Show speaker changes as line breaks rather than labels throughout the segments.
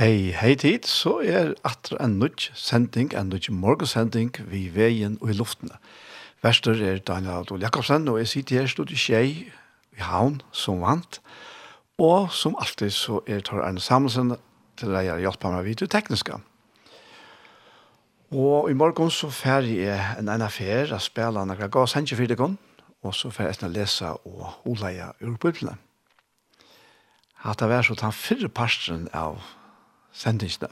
Hei, hei tid, så er atra en nudj sending, en nudj morgensending vi veien og i luftene. Verster er Daniel Adol Jakobsen, og jeg sitter her stod i Kjei, i Havn, som vant. Og som alltid så er Tor Arne Samuelsen til å hjelpe meg vidt det tekniske. Og i morgen så fer jeg en ene fer, jeg ga noen gass hentje og så fer jeg å lese og holde jeg ur bøtlene. Hatt det vært så ta fire parten av sendingsene.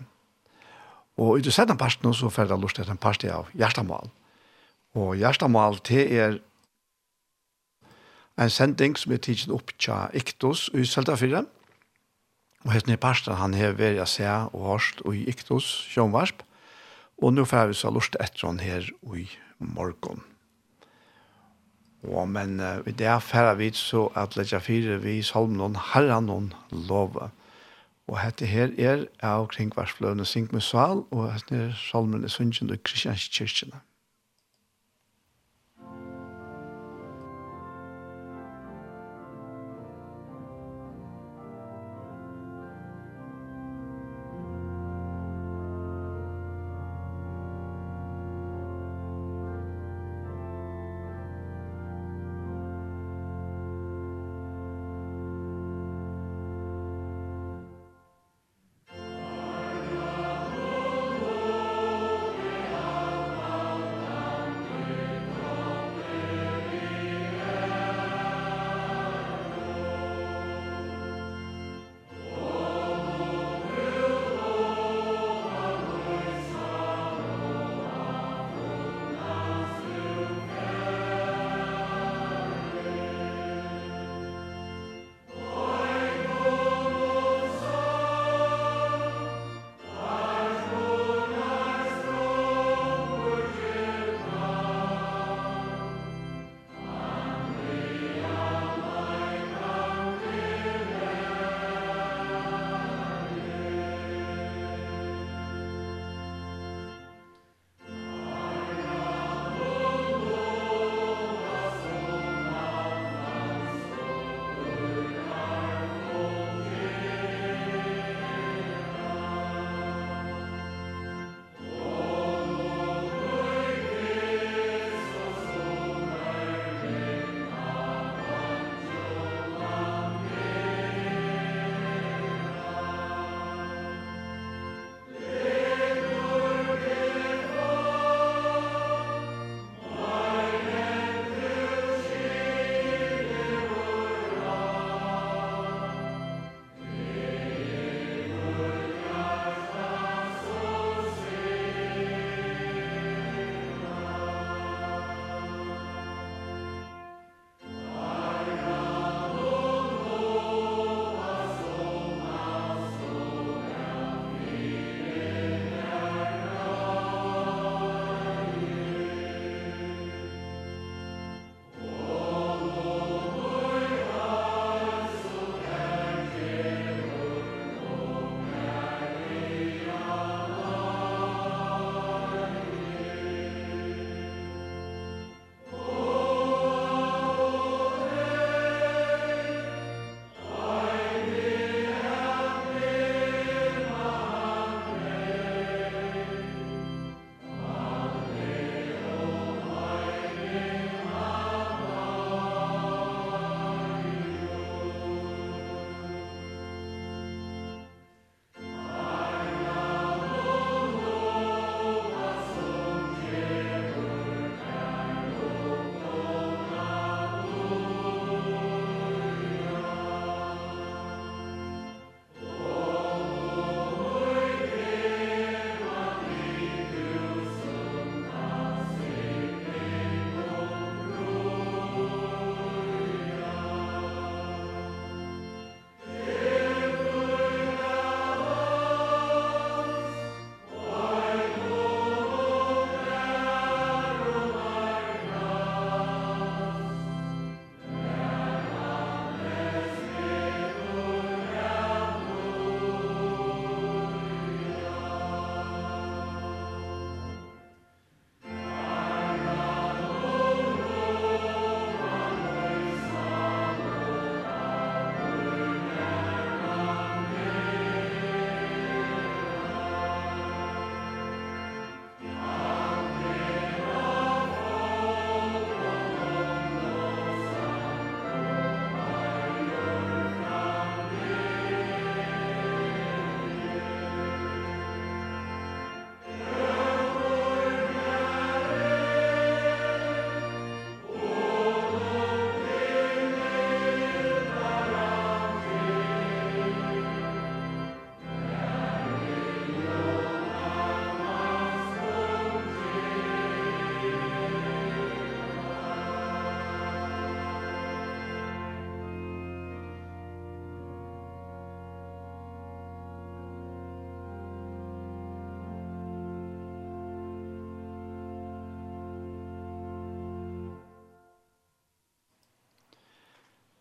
Og i det sette parten så får jeg lyst til en parst av Gjerstamal. Og Gjerstamal til er en sending som er tidsen opp til Iktos i Seltafyrre. Og hesten i parsten, han har vært å se og hørst og i Iktos sjønvarsp. Og nå får vi så lyst til etter han her i morgen. Og men uh, i det færre vidt så at lekkja fire vi salmen herren lova. Og hette her er av kringvarsfløvene Sink med Sval, og hette er salmen i Sundsjøn og Kristianskirkene.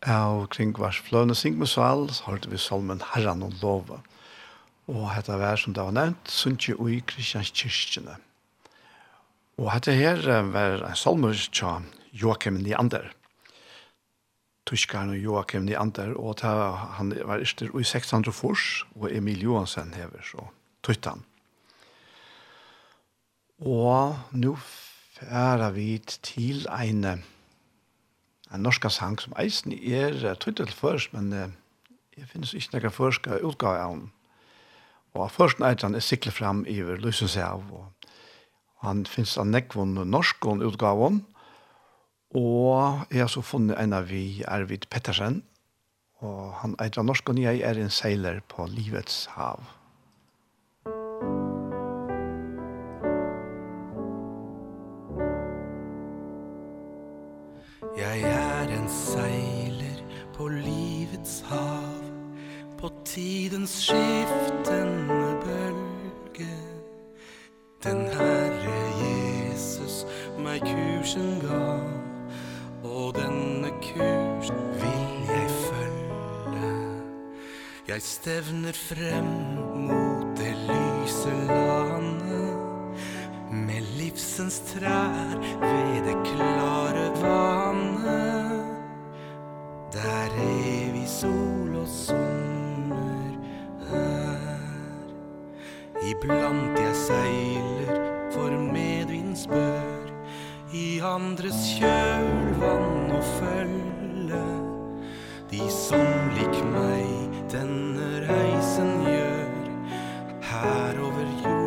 av kring vers fløne sing med sal, så hørte vi salmen Herran og lova. Og dette vær som det var nevnt, Sundtje og i Kristians kyrkjene. Og dette her var en salmer til Joachim Neander. Tyskaren og Joachim Neander, og han var yster i 600 fors, og Emil Johansen hever så tøytan. Og nå færer vi til eine en norsk sang som eisen er tøytet til først, men uh, jeg finnes ikke noen første utgave av den. Og først er han er siklet frem i løsens av, og han finnes av nekvån norsk utgaven, og jeg har så funnet en av vi, Arvid Pettersen, og han er av norsk, og jeg er en seiler på livets hav.
Jeg er tidens skiftende bølge. Den Herre Jesus meg kursen gav Og denne kursen vil jeg følge. Jeg stevner frem mot det lyse landet Med livsens trær ved det klare vannet. Der evig sol og sommer Iblant jeg seiler for medvinds bør I andres kjølvann og følge. De som lik meg denne reisen gjør Her over jord.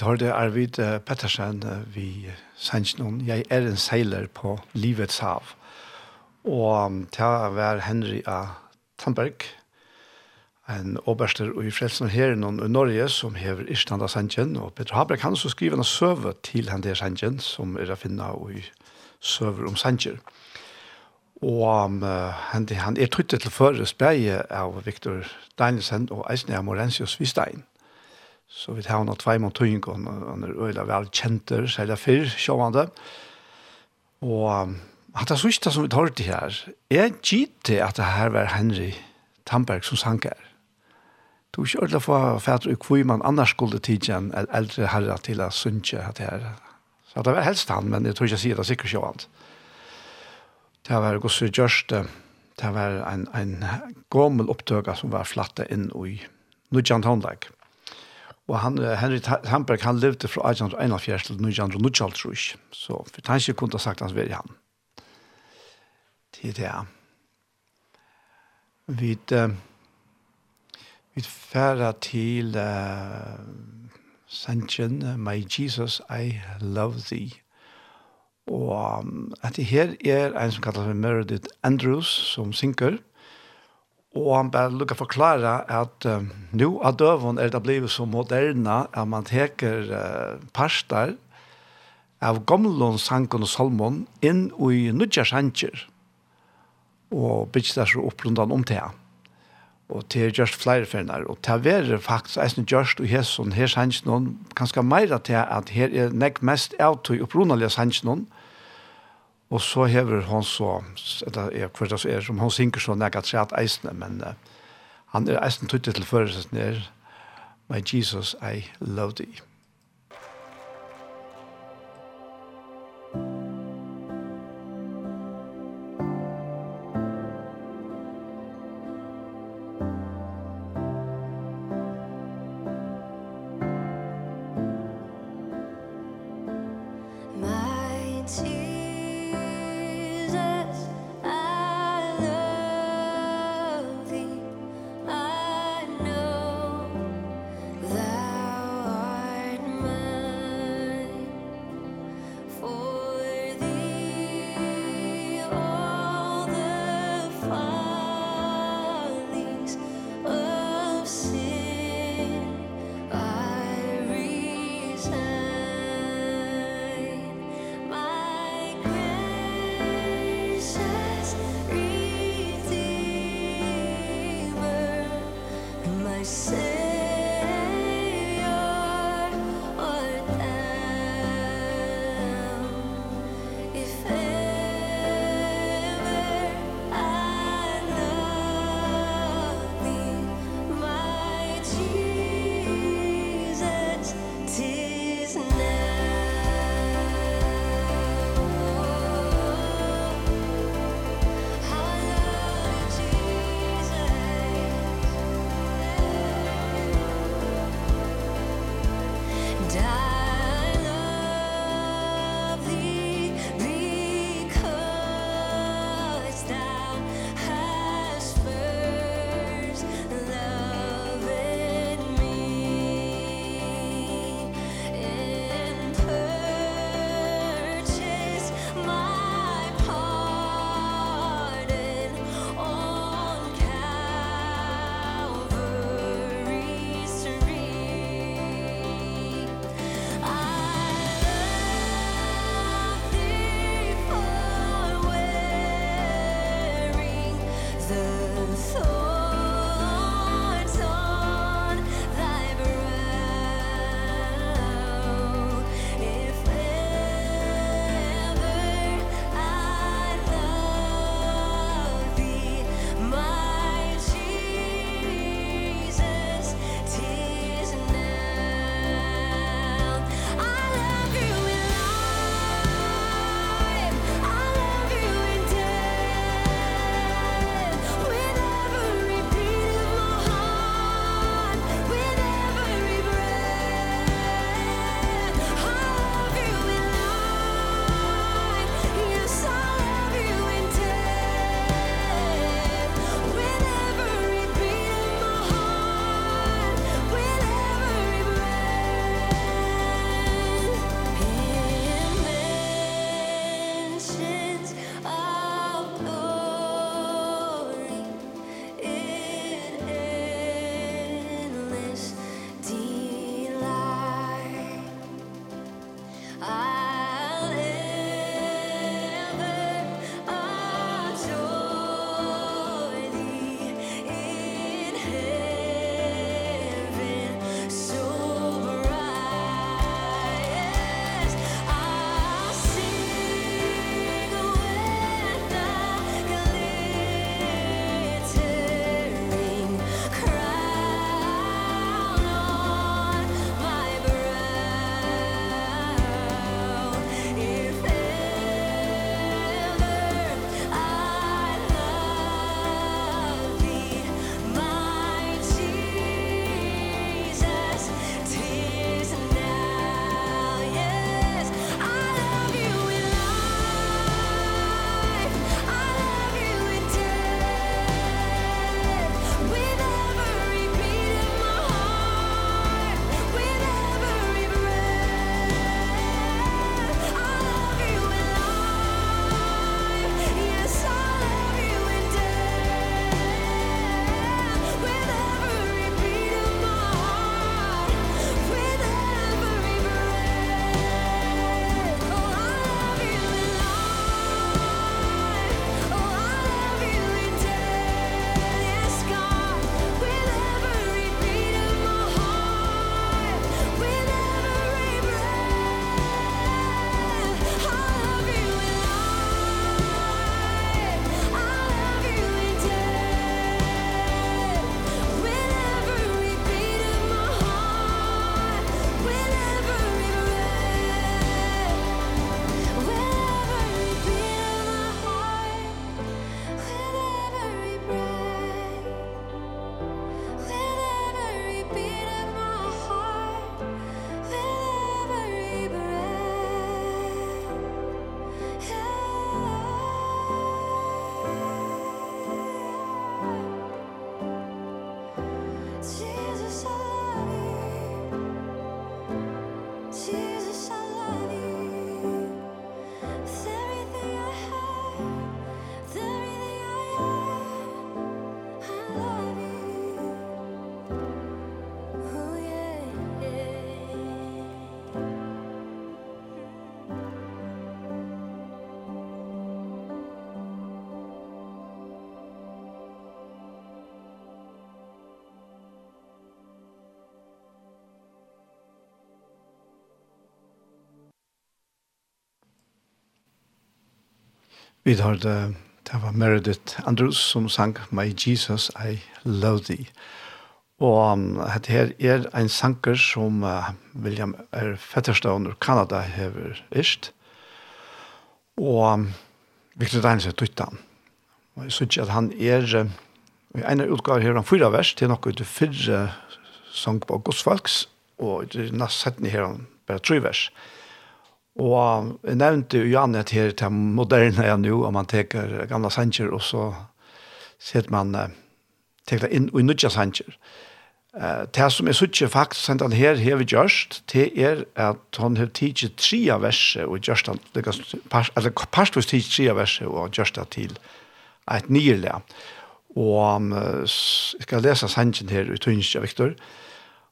Vi tar det Arvid Pettersen vi sender noen. Jeg er en seiler på livets hav. Og til var Henry A. Tamberg, en oberster i Frelsen her noen i Norge som hever Irstanda Sanjen, og Peter Haberg han så skriver en søve til han der Sanjen, som er å finne i søver om Sanjer. Og um, han, han er tryttet til føre beie av Victor Danielsen og Eisne Morensius Vistein. Så vi tar noen tvei mot tøyning, og han er øyla vel kjenter, særlig fyrr, sjåvande. Og han tar sørste som vi tar til her, er gitt at det her var Henry Tamberg som sank her. Du ikke ordentlig få fætter og hvor man annars skulle tidsi en eldre herre til å synge at det her. Så det var helst han, men jeg tror ikke jeg sier det sikkert sjåvande. Det var Gosse Gjørste, det var en, en gommel opptøk som var flattet inn i Nudjant Tondag. Mm Og han, Henry Hamberg, han levde fra 1841 til 1900, så for han ikke kunne ha sagt hans veri han. Det er det. Vi uh, vi færa til uh, Sanchen, My Jesus, I love thee. Og um, at det her er en som kallar seg Meredith Andrews som synker, Og han bare lukket forklare at um, nå av døven er det blivet så moderne at man teker uh, parster av gamlåns sanken og salmon inn i nødja sanger og bygget det så opprundan om til og til just flere ferner. Og til er være faktisk eisen just og her her sanger noen ganske mer til at her er nek mest av til opprunalige sanger noen Og så hever hon så, det er kvarta så er, som hon synker så nekka treat eisne, men uh, han er eisen tuttet til førelsen er, My Jesus, I love thee. Vi har det, det var Meredith Andrews som sang My Jesus, I Love Thee. Og um, dette her er en sanger som uh, William R. Fetterstone ur Kanada hever ist. Og um, Victor Dines er tuttan. Og jeg synes at han er, uh, i ene utgave her han fyra vers, til noe ut fyrre sang på Godsfolks, og i neste setten her han bare tre vers. Og Og jeg nevnte jo Janne her til moderne jeg nå, og man teker gamla sanger, og så ser man teker det inn og nødja sanger. Uh, Det som jeg sier faktisk sendt han her, her vi gjørst, det er at han har tidsi tre av verset, og gjørst han, eller parstvis tidsi tre av verset, og gjørst han til et nyrlig. Og um, jeg skal lese sangen her i Tunisia, Viktor.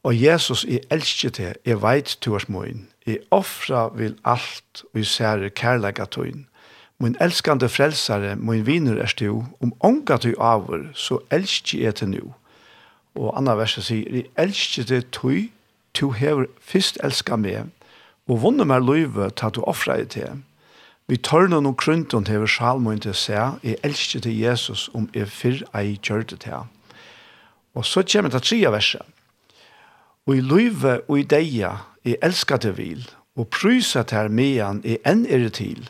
Og Jesus, jeg elsker til, jeg vet til oss moin. Jeg offra vil alt, og jeg ser kærlega tøyn. Min elskande frelsare, min viner er stu, om onga du avur, så elsker jeg til nu. Og anna verset sier, jeg elsker det tøy, tu hever fyrst elska meg, og vunne meg løyve til du offra i til. Vi tørner noen krønton hever salmoen til seg, jeg elsker til Jesus om jeg fyrr ei gjør det til. Og så kommer det tredje verset Og i løyve og i deia jeg elska til vil, og prysa til mean er enn er til.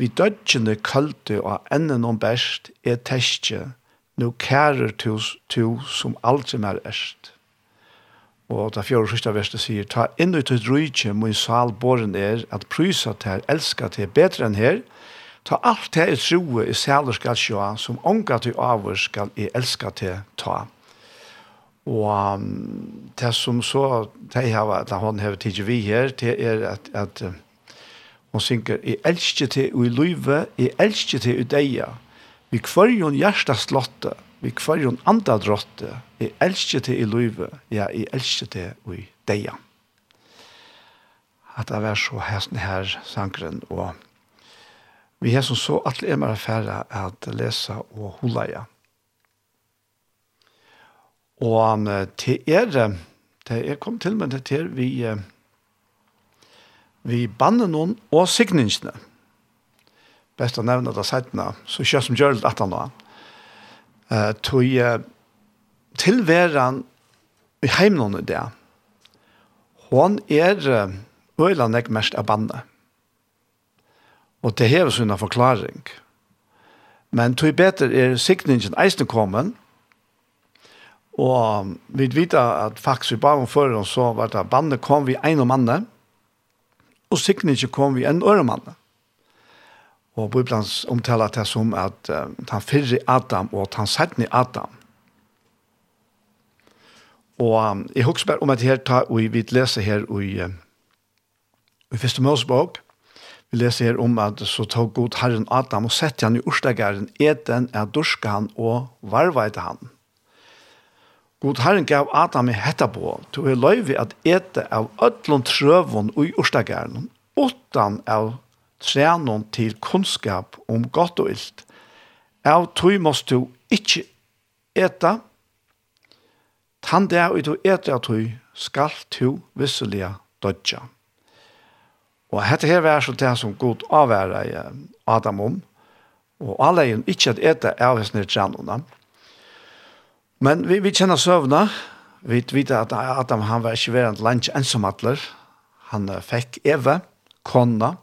Vi dødgjende kalte og enden om best er testje, nå kærer til to som aldri mer erst. Og da fjord og sista verset sier, ta inn ut ut rujtje min sal båren er, at prysa til elska til bedre enn her, ta alt til er troe i sæler skal sjå, som ånga til avur skal i elska til ta. Og um, det som så, det har vært, at har tidlig vi her, det er at, at uh, hun synger, «I elskje til og i løyve, til i deia, vi kvarjon hjertas slotte, vi kvarjon andra drotte, i elskje til i løyve, ja, i elskje til og i deia.» At det var så hesten her sangren, og vi har som så alle er mer affære at lesa og hulaja. igjen. Og um, til er, til er kom til med det til vi, uh, vi banner noen og signingsene. Best å nevne det settene, så kjør som gjør det at han var. Uh, til uh, tilværen i heimnån i det. Hun er øyland ikke mest av bannet. Og det hever sånn forklaring. Men tog bedre er signingen eisen kommet, Og vi vet at faktisk vi bare om før, så var det bandet kom vi en og andre, og sikkert ikke kom vi en øre om. Og Bibelen omtaler det som at uh, han fyrre Adam og han sættne Adam. Og um, jeg husker bare om at her tar, og vi leser her i, uh, i Første Mosebok, vi leser her om at så tog god Herren Adam og sette han i ordstegaren eten, er dorska han og varveide han. God Herren gav Adam i hetta på, to er løyvi at ete av ödlund trøvun ui urstagæren, utan av trænun til kunnskap om godt og illt. Av tui måst du ikkje eta, tan der ui du ete av tui, skal tu visselia dodja. Og hette her var så det som god avværa Adam om, og alle er ikkje at ete av hessne trænunna, Men vi, vi kjenner søvna. Vi vet at Adam han var ikke verant lunch ensomatler. Han fikk Eve, kona,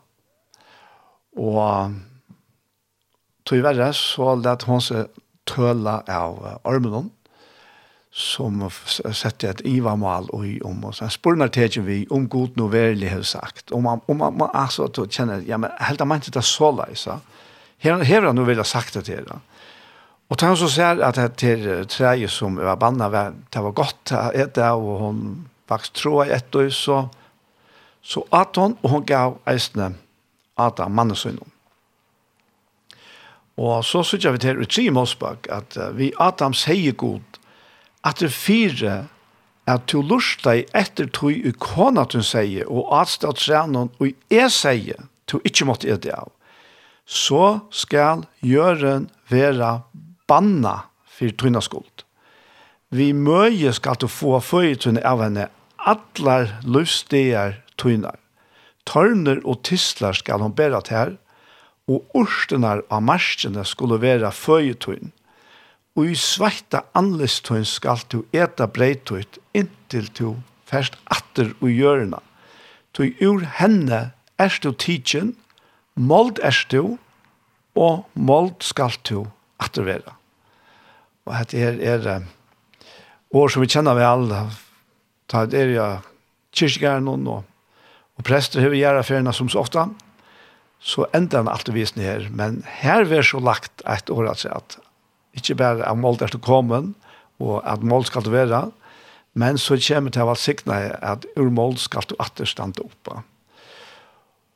og tog verre så let hun seg tøla av armen som sette et ivamal og i om oss. Han spurnar teg vi om god noe verlig har sagt. Om man, om man, altså, kjenner, ja, men helt av mente det så leisa. Her, her har han jo vel sagt det til det. Og han så ser at det til treet som var bannet, det var godt å ete, og hun vaks tro i ett år, så, så at hun, og hun gav eisene Adam, mannesønnen. Og så sier vi til Utsi Mosbak, at vi Adam sier god, at det fire at du lurste deg etter tog i kona du sier, og at det er trenon, og jeg sier, du ikke måtte ete av, så skal gjøren være banna for tøyna skuld. Vi møye skal du få føytøyne av henne atlar løvstegar tøynar. Tørner og tislar skal hon bæra til her, og orstenar av marskene skulle være føyetøyn. Og i sveita anlistøyn skal du eta breitøyt inntil du fest atter og gjørna. Du ur henne erst du tidsin, mold erst du, og mold skal du atter være. Og dette er, er år som vi kjenner vel, ta det er ja kyrkjegæren og, og prester har vi gjerne feriene som så ofte, så ender han alltid visen her. Men her er så lagt et år at, at ikke bare at målet er til kommet, og at mål skal være, men så kommer det til å sikne at ur mål skal du alltid stande oppe.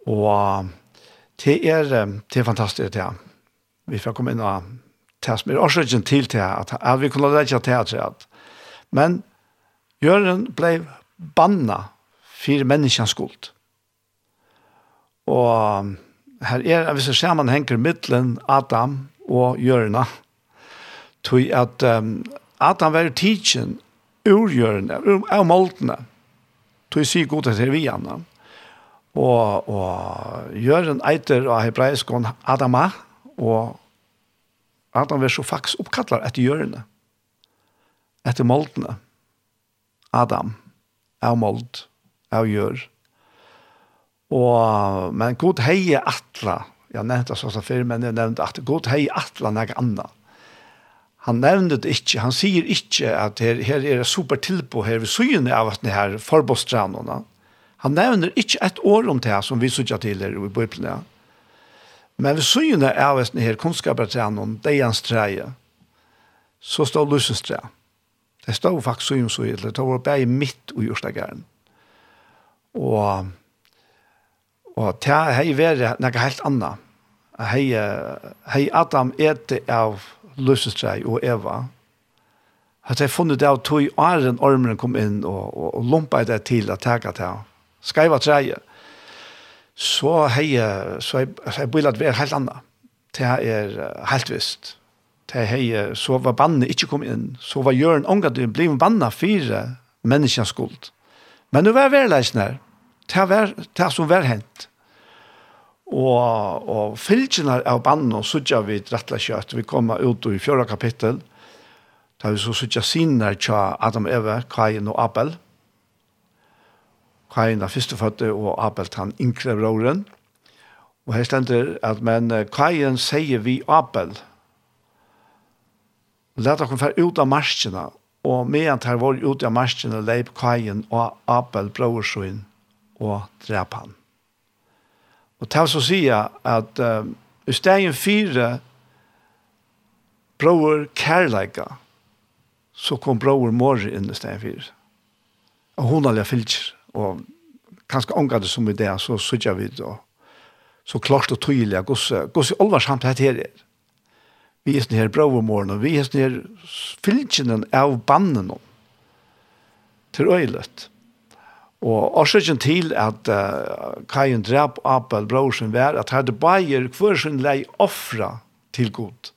Og det er, det er fantastisk det. Ja. Vi får komme inn og det som er årsøkjen til til at, at vi kunne lage til at, at men Jørgen ble banna for menneskens skuld. Og her er en viss sammenhenger mittelen Adam og Jørgen. Tog at um, Adam var tidsen ur Jørgen, ur, ur moltene. Tog sier god til vi gjerne. Og, og Jørgen eiter av hebraisk Adama og Adam var så faktisk oppkallar etter hjørne, etter moldene. Adam, av mold, av gjør. Og, men god hei atla, jeg nevnte så så før, men jeg nevnte at god hei atla nek anna. Han nevnte det ikke, han sier ikke at her, her er det super tilpå, her ved syne av at det her forbostranene. Han nevner ikke et år om det som vi sykja til her i Bibelen, ja. Men vi syne er av denne her kunnskapertrennen, hans treie, så står lysens tre. Det står faktisk så om så. Det var bare midt i Ørstageren. Og, og det har vært noe helt annet. Hei, hei Adam ete av løsestrei og Eva. At jeg funnet det av tog åren ormeren kom inn og, og, og lumpet det til å ta det. Skaiva treie så heie, så jeg, så jeg bilat være helt annet. Det er helt visst. Det heie, så var bannet ikke kom inn, så var Jørn ångat du bliv banna fire menneskens skuld. Men nu var verleisen her, det var det som var hent. Og, og fylgjene av bannet sutja vi rettelig kjøtt, vi kommer ut i fjøra kapittel, da vi så sutja sinner til Adam Eve, Kain og Abel, og Kain er førstefødte og Abel han yngre broren. Og her stender at men Kain sier vi Abel. Leta kom fer ut av marskene, og medan han var ut av marskene leip Kain og Abel brorsøyn og drep han. Og til så sier at um, i stegen fire bror kærleika, så kom bror mor inn i stegen fire. Og hun alle fylkjer. Og kanskje omgå det som i det, så sykja vi da. Så klart og tydelig, hvordan olvarsamt det her er. Vi er sånn her bravomorgen, og vi er sånn her fylkjene av bannen til øylet. Og årsaken til at uh, Kajen drap Abel, brorsen, var at hadde Bayer hver sin lei offra til god.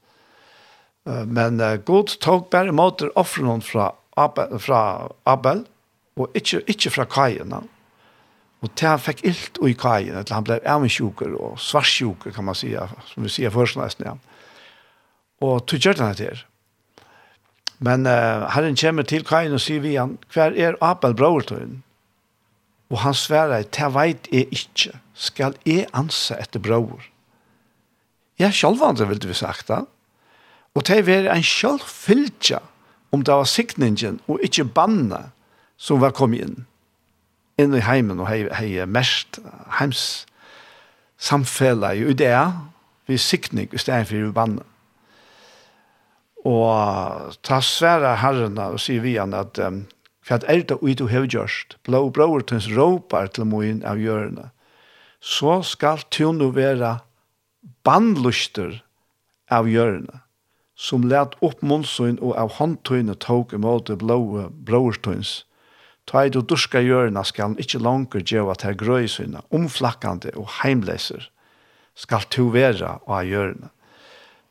Uh, men uh, god tok bare måter offren fra Abel, fra Abel og ikke, ikke fra kajene. Og det fikk ilt i kajene, til han ble ærmensjuker og svarsjuker, kan man si, som vi sier først nesten, ja. Og tog gjør han det her. Men uh, herren kommer til kajene og sier vi han, hver er Abel bror? Og han sværer, «Te veit jeg ikke, skal jeg anse etter bror?» Ja, sjølvandre ville vi sagt da. Og det var en sjølvfyltja om det var sikningen og ikke banne som var kommet inn, inn i heimen og hei, hei mest heims samfella i idea, vi sikning i stedet for vannet. Og ta svære herrena og sier vi han at um, for at er det ui du hev gjørst, blå bror tøns råpar til moin av hjørne, så skal du nå være bandluster av hjørne, som let opp munnsøyn og av håndtøyne tog imot blå bror tøns Ta i du duska hjørna skal han ikkje langer djeva til grøysina, omflakkande og heimleser skal to vera av hjørna.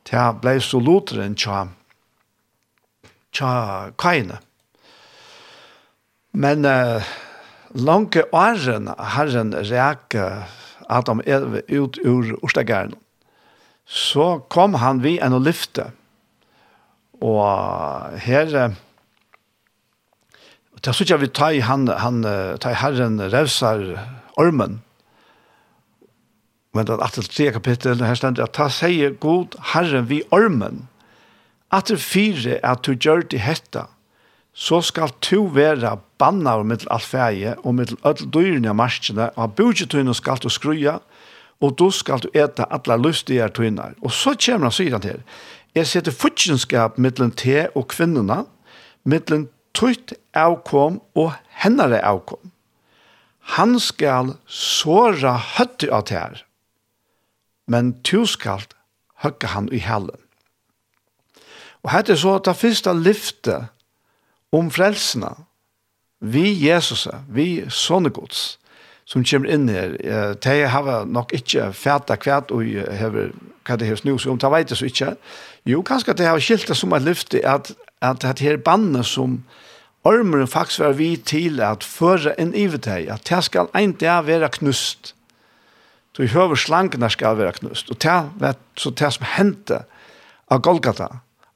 Ta blei så loteren tja, tja kaina. Men uh, lange åren herren reka Adam Elve ut ur Ostagern. Så kom han vi en og lyfte. Og her Det er så vi tar han, han tar herren revsar ormen. Men det er 83 kapittel, her stender at ta sier god herren vi ormen. At det fire at du gjør det hetta, så skal to være banna og mittel alt feie, og mittel ødel dyrene av marskene, og av budgetøyene skal du skruja, og du skal du ete alle lustige tøyene. Og så kommer han sier han til, jeg setter futjenskap mittelen te og kvinnerne, mittelen tøyt avkom og hennare avkom. Han skal såra høtti av tær, men tu skal høgge han i hellen. Og hette så at det første lyftet om frelsene, vi Jesus, vi sånnegods, som kommer inn her, de har nok ikke fæta kvært, og hever, hva det her snus om, de vet det så ikke. Jo, kanskje det har skilt det som et lyfte, at at det her bandet som ormeren faktisk var vi til at føre en iveteg, at det skal en dag være knust. Så i høver slankene skal være knust. Og det var så det som hendte av Golgata,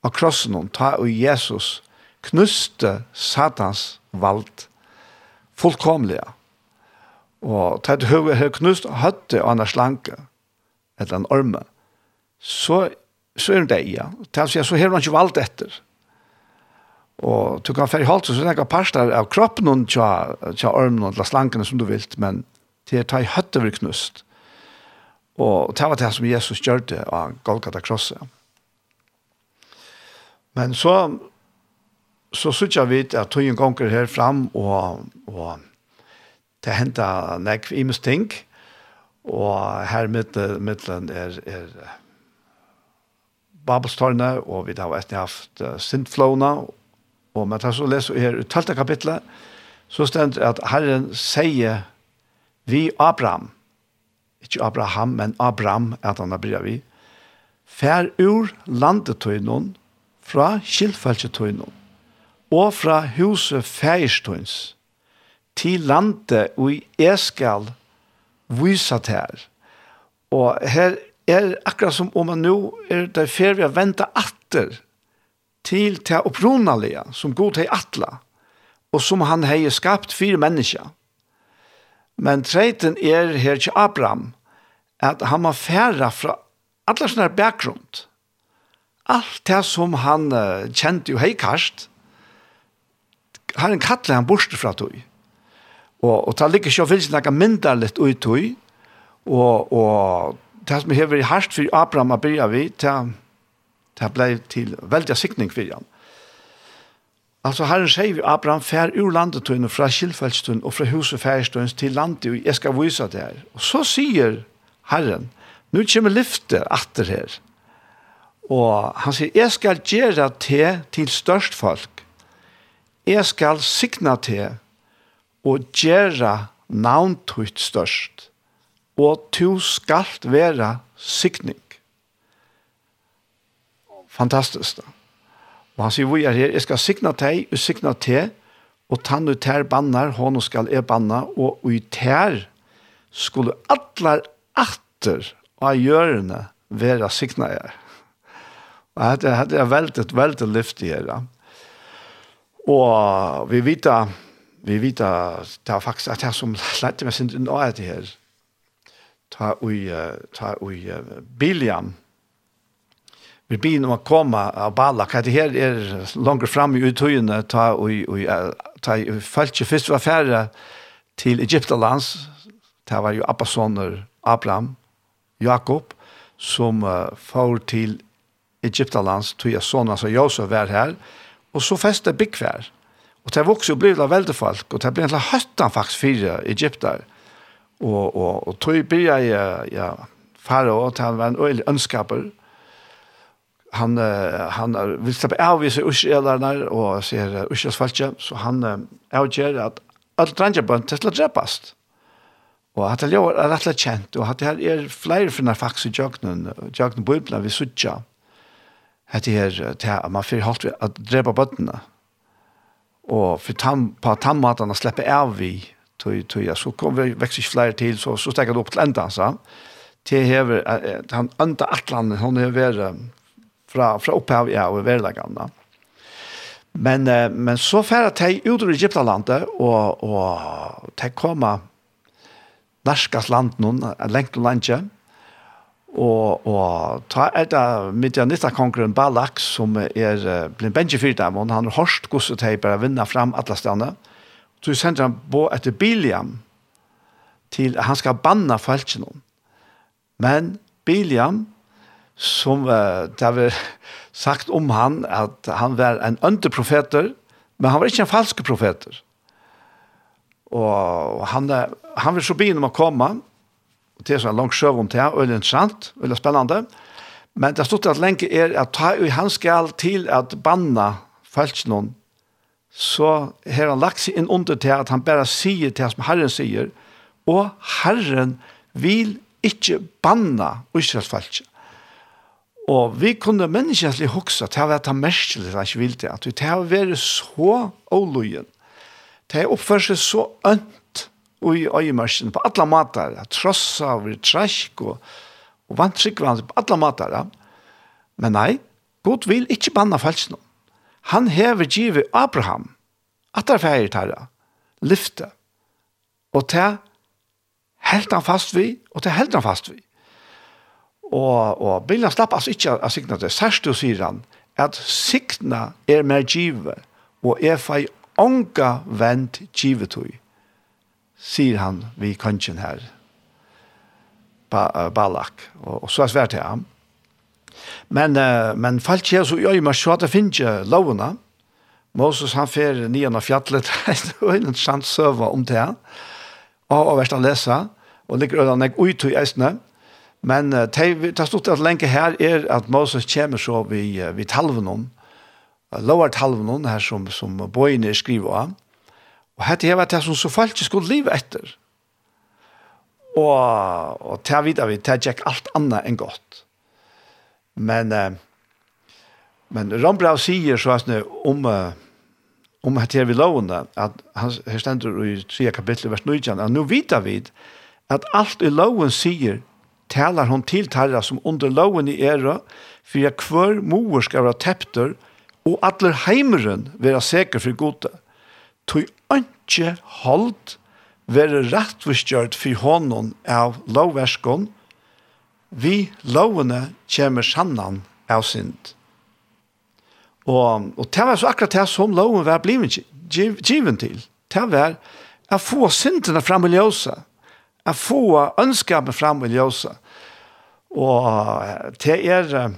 av krossen, ta og Jesus knuste Satans vald fullkomlige. Og ta et høver her knust høtte av en slanke, eller en orme, så, så er det ja. Det er så her man ikke valgt etter. Og du kan ferdig holdt så er det parster av kroppen og tja, tja armen og slankene som du vil, men til å ta i høtte vil knust. Og det var det som Jesus gjør det av Golgata krosset. Men så så synes jeg vidt at tøyen gonger her fram og, og det henta nekv imes ting og her mittlen er, er Babelstårnet og vi har haft Sintflåna Og man tar så leser her i 12. kapitlet, så stender at Herren sier vi Abraham, ikke Abraham, men Abraham, at han har bryr vi, fær ur landetøynen, fra skilfelsetøynen, og fra huset færstøyns, til landet og i eskal viset her. Og her er akkurat som om man nå er der fer vi har ventet atter til til opprunalige som god til atla, og som han har skapt fire mennesker. Men treiten er her til Abraham, at han må fære fra alle sånne bakgrunn. Alt det som han uh, kjente jo heikast, har en kattle han borste fra tog. Og, og det ligger ikke å finne noe mindre litt ut tog, og, og det som har vært hardt for Abraham å bygge vidt, det Det ble til veldig sikning for ham. Altså herren sier vi Abraham fær ur landetøyne fra Kjellfeldstøyne og fra huset færstøyne til landet, og jeg skal vise det her. Og så sier herren, nu kommer lyfte atter her. Og han sier, jeg skal gjøre te til størst folk. Jeg skal sikna te og gjøre navntøyt størst. Og to skal være sikning fantastiskt. Og han sier, vi er her, jeg skal signa deg, og signa te, og tann ut her bannar, hon skal er banna, og ut her skulle atler atter av hjørne vera signa her. Og det er, det er veldig, veldig lyftig her. Ja. Og vi vet, vi vet, det er faktisk at jeg som lærte meg sin nå er det her. Ta ui, ta ui, Biliam, vi blir når man kommer av Balak. det her er langt fram i uttøyene, ta og ta i falske først var færre til Egyptalands, det var jo Abbasoner, Abraham, Jakob, som uh, får til Egyptalands, tog jeg sånn, altså Josef var her, og så festet byggvær. Og det vokste og ble det veldig folk, og det ble en slags høttan faktisk fire Egypter. Og, og, og tog blir jeg, ja, fara og han var en øyelig ønskaper, og han han vill släppa av sig Israelerna och ser Israels falska så han avgör att allt ranja på Tesla drepast. Och att det är rätt känt och att det här är fler för när faktiskt jagnen jagnen bulbla vi sucha. Att det här att man för halt att drepa bottna. Och för tam på tammatarna släpper av vi tog tog så kommer vi växer fler till så så stäcker det upp till ändan så. Det här han anta atlan hon är vara fra, fra opphav ja, og verlegene. Men, eh, men så færre de ut ur Egyptalandet, og, og de kommer norskas land noen, lengt og landet, og, og ta er det Midianittakongren Balak, som er blitt bensje fyrt av og han har hørt hvordan de bare vinner fram alle stedene. Så sender han på etter Biliam, til han skal banna falskjennom. Men Biliam, som uh, det har sagt om han at han var en underprofeter, men han var ikke en falsk profeter. Og han, han vil så begynne med å komme, og det er sånn langt sjøv om det, og det er interessant, og det er spennende. Men det stod at lenge er at ta, han skal til at banna falsk noen, så har han lagt seg inn under til at han bare sier til som Herren sier, og Herren vil ikke banna Israels falsk. Og vi kunne menneskelig huske til å være merkelig at jeg ville det, at vi til å være så åløyen, til å oppføre seg så ønt i øyemersen på alle måter, tross av trask og, og vantrykvann på alle måter. Men nei, Gud vil ikke banne noen. Han hever givet Abraham, at det er ferdig til lyfte, og til helt han fast vi, og til helt han fast vi. Og, og bilen slapp altså ikke av sikna det. Særst du sier han, at sikna er mer give, og er fei onga vent givetøy, sier han vi kongen her, ba, uh, Balak, og, og så er svært til ham. Men, uh, men falt ikke så gjør man så at det finnes ikke lovene. Moses han fer nian av fjallet, og en sant søva om det. og, og verst han lesa, og ligger øyne jeg ut i eisene, Men uh, det har stått at lenge her er at Moses kommer så vi, uh, vi talven om, uh, lovar talven om her som, som bøyene skriver av. Og hette her var det som så falt ikke skulle livet etter. Og, og det videre vi, det gikk alt annet enn godt. Men, uh, men Rambrau sier så sånn om, uh, om hette her vi lovene, at han her stender i 3 kapittel, vers 9, at nå vet vi at alt i loven sier talar hon til tarra som under loven i era, for jeg kvør mor skal være tepter, og atler heimeren være sikker for gode. Tøy anke holdt være rettvistgjørt for hånden av lovverskon, vi lovene kommer sannan av synd. Og, og det var så akkurat det som loven var blivet givet til. Det var å få syndene fram i ljøset at få ønskapen fram i ljósa. Og det er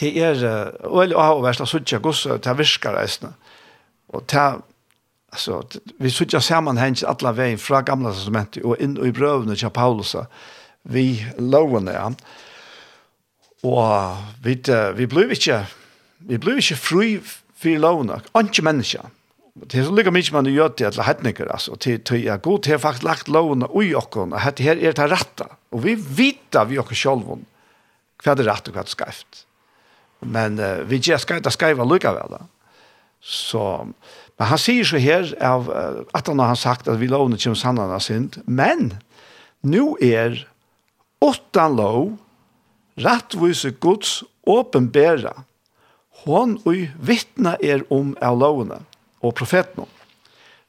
det er øl og av verst suttja gossa det virkar reisna. Og det altså vi suttja samanheng alla vegin fra gamla testamentet og inn i brøvene til Paulus vi lovene ja. Og vi vi blir ikke vi blir ikke fri for lovene. ikke mennesker det er så lykke mye man gjør til alla hedningar alltså til till jag god til faktisk lagt lovene ui okken, kon dette her er det rette, og vi vet vi okker selv själva vad det rätt och er skreft. men uh, vi just skreft, det skreft lykke vel, da. så men han sier så her, av uh, att han har sagt at vi lånar till sanna synd. Men nå er åtta lov rettvise gods åpenbæra, hon och vittna er om av lovene og profeten.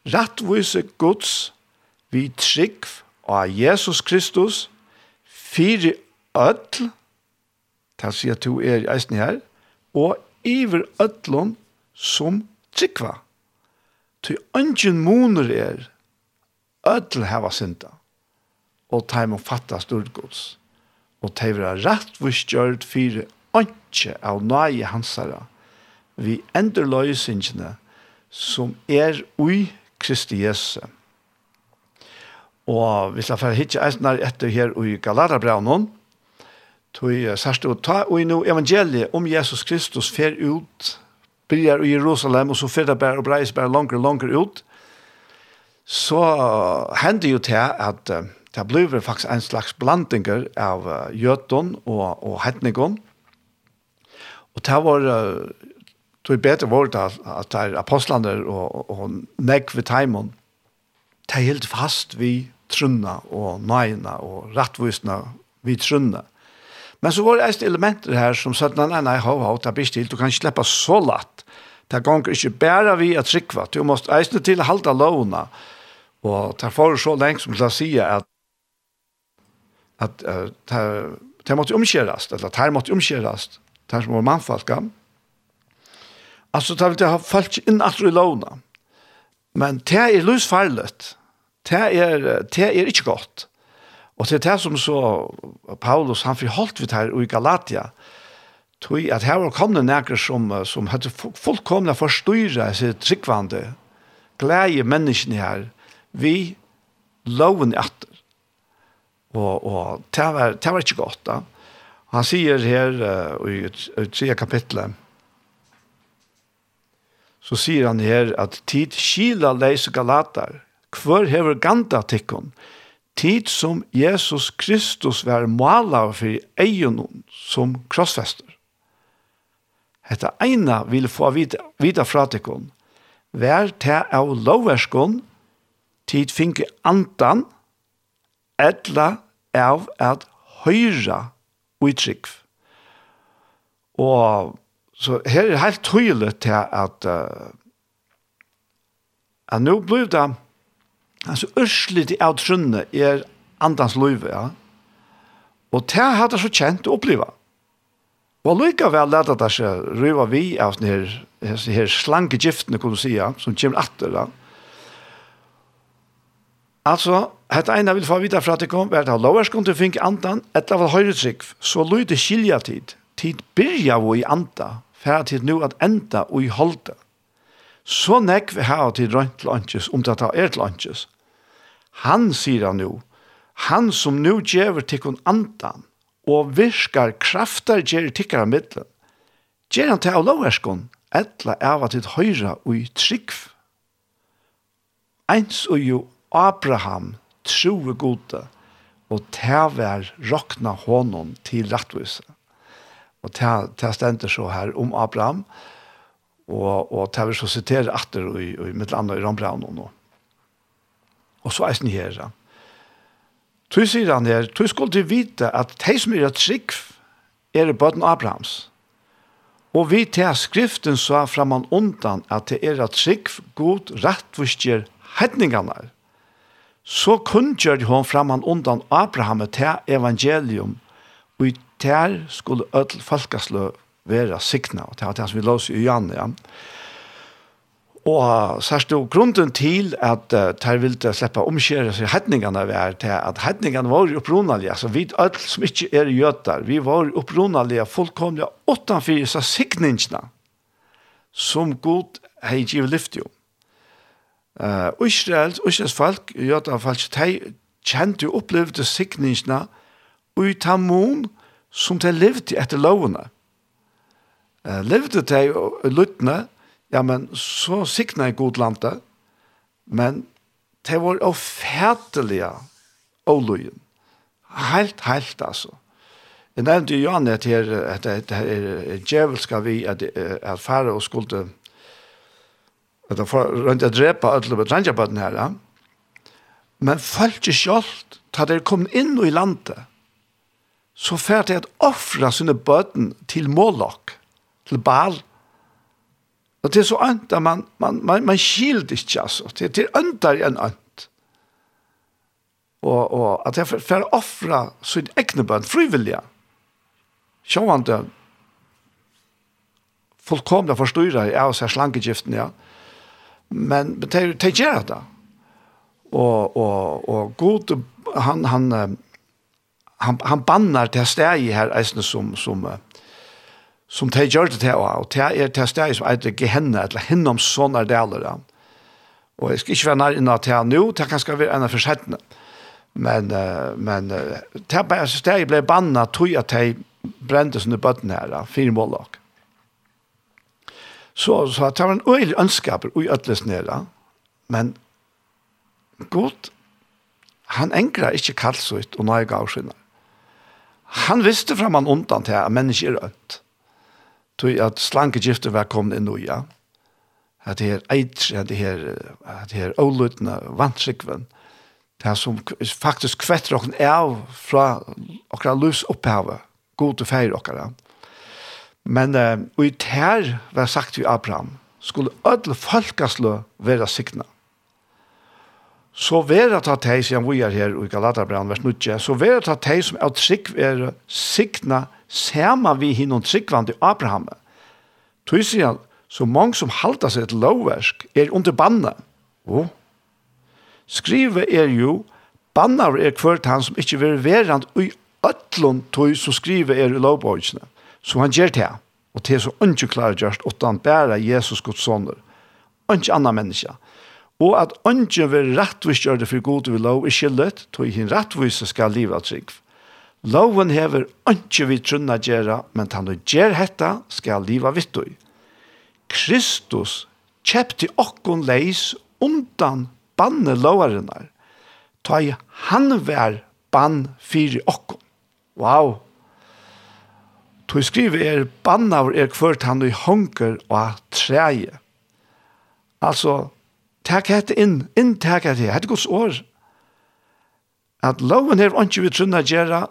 Rattvise Guds vi trygg av Jesus Kristus fire ødl til å si at du er eisen her og iver öllum som tryggva til ønsken moner er öll heva synda og teim og fatta stordgods og teim vera rattvistgjørt fire ønske av nøye hansara vi ender løysingene som er ui Kristi Jesu. Og vi skal få hitje eisner etter her i Galatabraunen, Tui sørst å ta og no evangeliet om Jesus Kristus fer ut, bryr i Jerusalem og så fer det bare og breis bare langer og langer ut, så hender jo til at det blir faktisk en slags blandinger av jøten og, og hetningen. Og det var tog bedre vårt at det er apostlene og, og negg ved teimen, det er helt fast vi trunna og nøyna og rattvisna vi trunna. Men så var det et elementer her som sa, nei, nei, nei, ho, ho, det er til, du kan ikke slippe så latt. Det gonger ikke bare vi at trykva, du måste eisne til halda lovna. Og det får så lengt som til å si at at uh, det måtte omkjøres, eller det måtte omkjøres, det som var mannfalkan, Altså, det vil ha falt inn at i lovna. Men det er løsfarlet. Det er, det er ikke godt. Og det er det som så Paulus, han forholdt vidt her i Galatia, tog at her var kommet nækker som, som hadde fullkomne forstyrret seg tryggvande, glede menneskene her, vi loven etter. Og, og det, var, det var ikke godt da. Han sier her uh, i, i tre kapitlet, så sier han her at tid skila leis galatar, hver hever ganda tikkun, tid som Jesus Kristus var mala for eionon som krossfester. Hetta eina vil få vita, vita fra tikkun, vær te av loverskun, tid finke andan, etla av at høyra uitrykv. Og Så her er helt tydelig til at uh, at nå blir det altså ørselig av trunnet er andans liv, ja. Og det hadde jeg så kjent å oppleve. Og likevel lærte det seg røyva vi av denne her, her slanke giftene, kunne du si, ja, som kommer atter, ja. Altså, hette ene vil få vite fra at det kom, var det loverskånd til å finne andan, etter av høyretrykk, så løy det skilja tid. Tid byrja vi i anda, fer til nu at enda og i holde. Så nekk vi her til rønt lunches, om det er til lunches. Han sier han nu, han som nu gjever tikkun andan, og virkar kraftar gjer tikkara middelen, gjer han til av lovherskon, etla eva til høyra og i trygg. Eins og jo Abraham troe gode, og tever rokna honom til rattvise. Og det stender så her om Abraham, og, og ta vi så sitere atter i, i mitt land i Rambraun og nå. Og så er det her. Tu sier han her, tu skulle du vite at de som er trygg er bøten Abrahams. Og vi til skriften sa framan undan at det er at trygg god rettvistjer hedningene. Så kunngjør hun framan undan Abraham til evangelium og i der skulle öll falkaslö vera sikna, og det var det som vi lås i Janne, ja. Og særst og grunden til at uh, der ville slippe omskjere seg hedningene var til at hedningene var opprunalige, altså vi öll som ikke er jøtar, vi var opprunalige fullkomlige åttanfyrir disse sikningene som god hei givet lyft jo. Uh, Israels, Israels folk, jøtar folk, de kjente og opplevde sikningene og i tamon, som de levde etter lovene. Uh, levde de luttene, ja, men så sikna i god landet, men de var ofætelige av løyen. Helt, helt, altså. Jeg nevnte jo Jan at her, at det er djevelska vi at, at færre og skulle at han rundt å drepe alle betrandjabøtten her, ja. Men folk følte selv da de kom inn i landet, så fer det at offra sine bøten til Moloch, til Baal. Og det er så ønt at man, man, man, man skilt ikke, altså. Det, det er øntar enn ønt. Og, og at jeg fer offra sin egne bøten, frivillige. Sjåan det, fullkomna forstyrra av seg slankegiften, ja. Men det er det gjør det. Og, og, og god, han, han, han, han bannar det steg her eisne som, som, som de gjør det här och ha, og det er steg som eitre gehenna, eller hinnom sånne deler. Og jeg skal ikke være nær inna att här nu det kan skal være enn for settene. Men, men det steg ble banna tog at de brente under bøtten her, fire mållag. Så, så det var en øyelig ønskaper i ødeles nere, men godt, han engra ikkje kallsutt og nøyga av sinne. Han visste fram han undan til at mennesker er ødt. Tog at slanke gifter var kommet inn og ja. At det her eitri, at det her, at det her ålutna, vantsikven. det som faktisk kvetter okken av fra okra lus opphavet, god og feir okkara. Men uh, og i ter var sagt vi Abraham, skulle ødel folkaslø være sikna. Mm så vera ta tei, sier vi er her i Galaterbrann, vers 9, så vera ta tei som er trygg er signa sema vi hinnom tryggvand i Abraham. Tui sier han, så mange som halda seg et lovversk er under banne. Oh. Skrive er jo, banna er kvart han som ikkje vil vera ui ötlun tui som skrive er i lovbøysene. Så han gjør det, og det er så ikke klarer gjørst, utan bæra Jesus Guds sønner. Ikke annan menneske og at ønsken vil det for god vil lov i skyldet, tog hin rettvise skal livet av trygg. Loven hever ønsken vi trunna gjøre, men han og gjør hetta skal livet vitt og. Kristus kjepte okkon leis undan banne lovarenar, ta i han vær bann fyri okkon. Wow! Tog skriver er bannaur er kvart han i hunker og treie. Altså, Takk hette inn, inn takk hette, hette gods år. At loven her ikke vi trunna gjerra,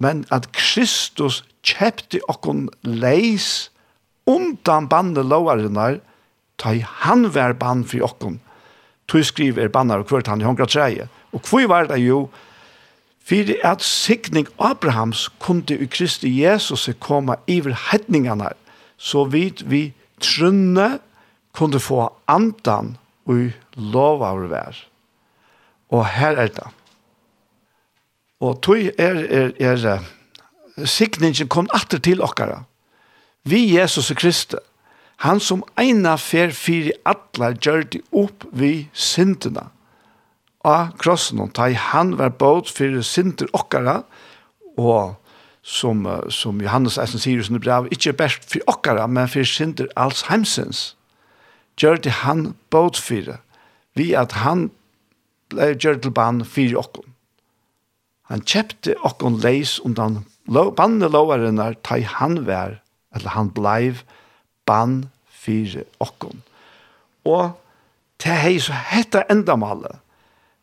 men at Kristus kjepte okkon leis undan bandet lovarinnar, ta i han vær band for okkon. Tu skriver bannar og kvart han i hongra treie. Og hvor var det jo? Fyrir at sikning Abrahams kunde i Kristi Jesus koma iver hedningarna, så vidt vi trunne kunde få andan ui lov av vær. Og her er det. Og tog er, er, er sikningen kom atter til okkara. Vi Jesus Kristi, han som eina fer fyri atlar gjørdi opp vi syndina. Av krossen, og teg han var båt fyri synder okkara, og som, som Johannes Eisen sier i sinne brev, ikkje best fyri okkara, men fyri synder alls heimsens gjør det han båt vi at han ble gjør til ban fire okken. Han kjøpte okken leis undan den banne loveren ta i han vær, eller han bleiv ban fire okken. Og til hei så hette endamalet,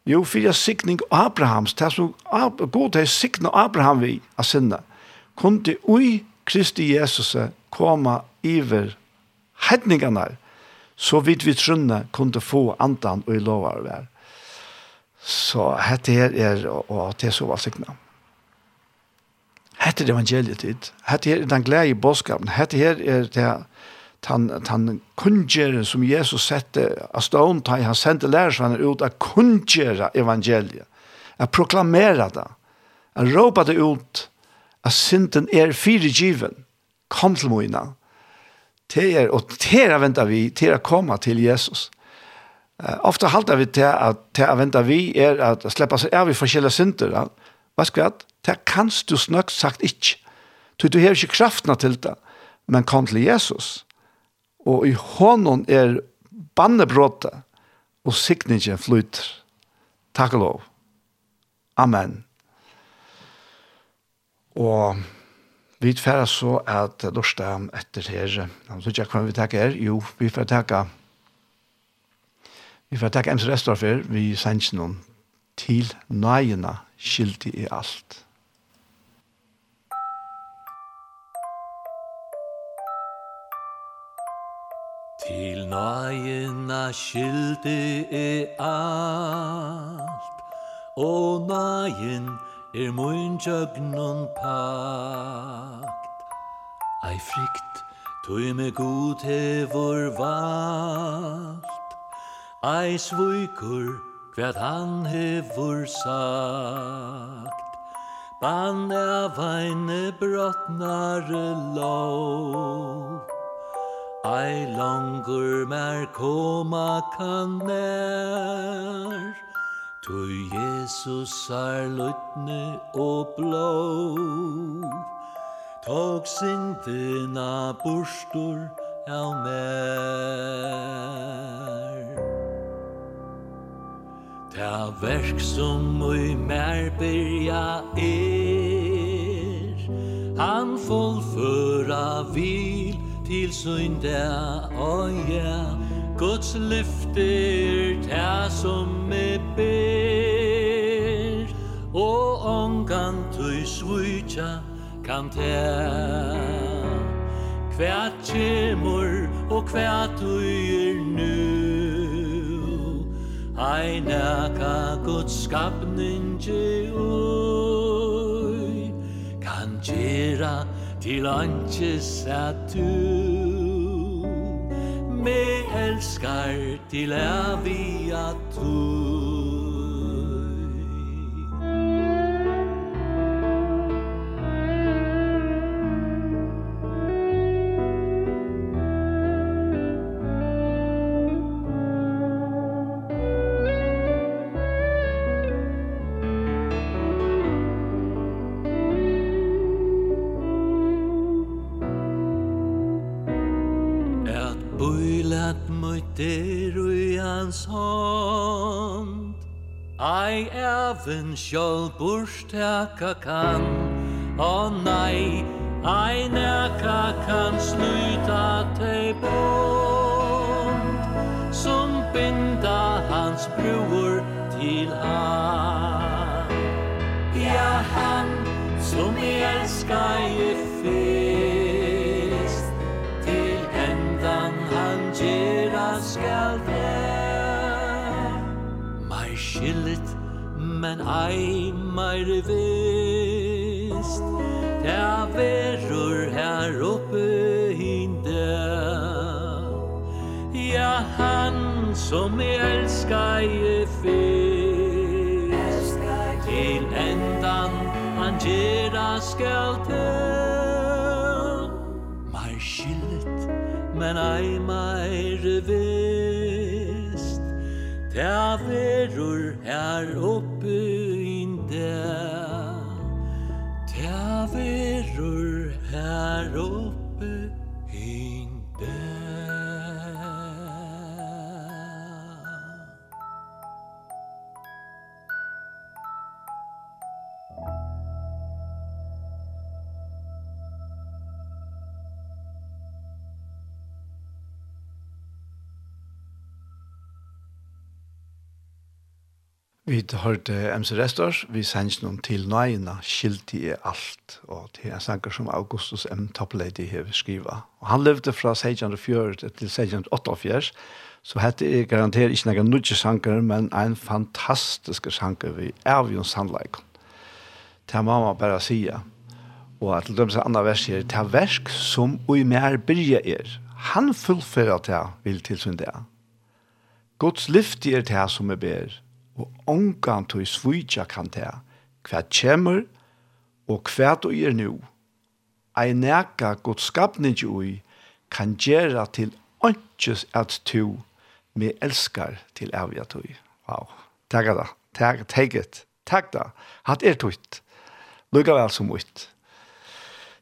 Jo, fyrir sikning Abrahams, det som god er sikna Abraham vi av sinne, kunne ui Kristi Jesus koma iver hedningarna så vidt vi trunne kunne få andan og i lovar vær. Så hette her er, og det er så valgsikna. Hette er evangeliet dit. Hette her er den glede i bådskapen. Hette her er det han han kungjere som Jesus sette av stånd, han sendte lærersvannet ut av kungjere evangeliet, at proklamere det, at råpe det ut, at synden er firegiven, kom til mine, ter og ter venta vi til att komma till Jesus. Uh, ofta halter vi til at til at venta vi er at sleppa seg av i forskjellige synder. Ja. Hva skal jeg? Det kan du snøkt sagt ikke. Du, du har ikke kraftene til det, men kom til Jesus. Og i hånden er bannebråtet, og sikningen flyter. Takk og lov. Amen. Og Vi færa så at lorsta etter her, han så ikke hva vi takker her. jo, vi får takke vi får takke MC Restorfer, vi sender noen til nøyene skyldig i alt.
Til nøyena skyldig i alt, og nøyen er mun jögnun pakt. Ei frikt, tøy me god hevor valt. Ei svuikur, kvært han hevor sagt. Bann av eine brottnare lov. Ei langur mer koma kan nær. Tu Jesus er lutne og blå Tog sindina bursdur av mer Ta verk som ui mer byrja er Han fullføra vil til sunda og ja Guds lyfter ta som me ber O ongan tui svujtja kan ta Kvært kjemur og kvært tui er nu Ai naka Guds skapning ui Kan gjera til anches at du me elskar til evig at Herrans hånd Ei even sjål burstaka kan Å nei, ei neka kan sluta te bond Som binda hans bror til han Ja, han som elskar i fyr men ei meir vist. Ta verur her oppe hinde Ja, han som jeg elskar i fyrst. Til endan han gjerra skal til Meir skillet, men ei meir vist. Tað verur her oppe inde Tað verur her oppe
Vi hørte MC Restors, vi sendte noen til nøyene, skilt i alt, og til en sanger som Augustus M. Topplady har skrivet. Og han levde fra 1604 til 1648, så hette jeg garanterer ikke noen nødvendig sanger, men en fantastisk sanger vi er jo en sannleik. Til mamma bare sier, og at dem som andre vers sier, det er versk som ui mer byrje er. Han fullfører til vil til sin det. Guds lyft er til som er bedre og ongan tog svitja kan ta, hva kjemur og hva du er nu. Ei neka god skapning ui kan gjera til åndsjes at tu me elskar til avja tui. Wow. Takk da. Takk, takk it. Takk da. Hatt er tutt. lukka vel som ut.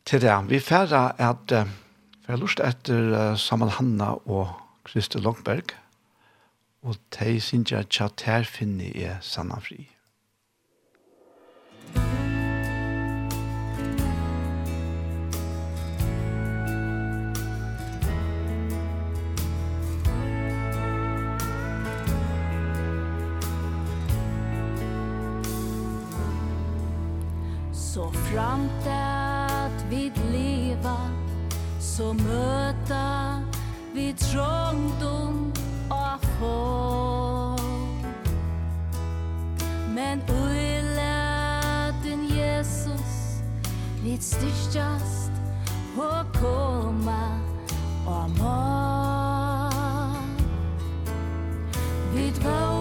Til det, vi færre at, vi har lust etter Samal Hanna og Kristi Longberg, og de synes jeg at ter finni jeg sanna fri.
Så framt at vid leva, så møta vid trångdom og få Men ui latin Jesus Vit styrstjast og koma og må Vit vau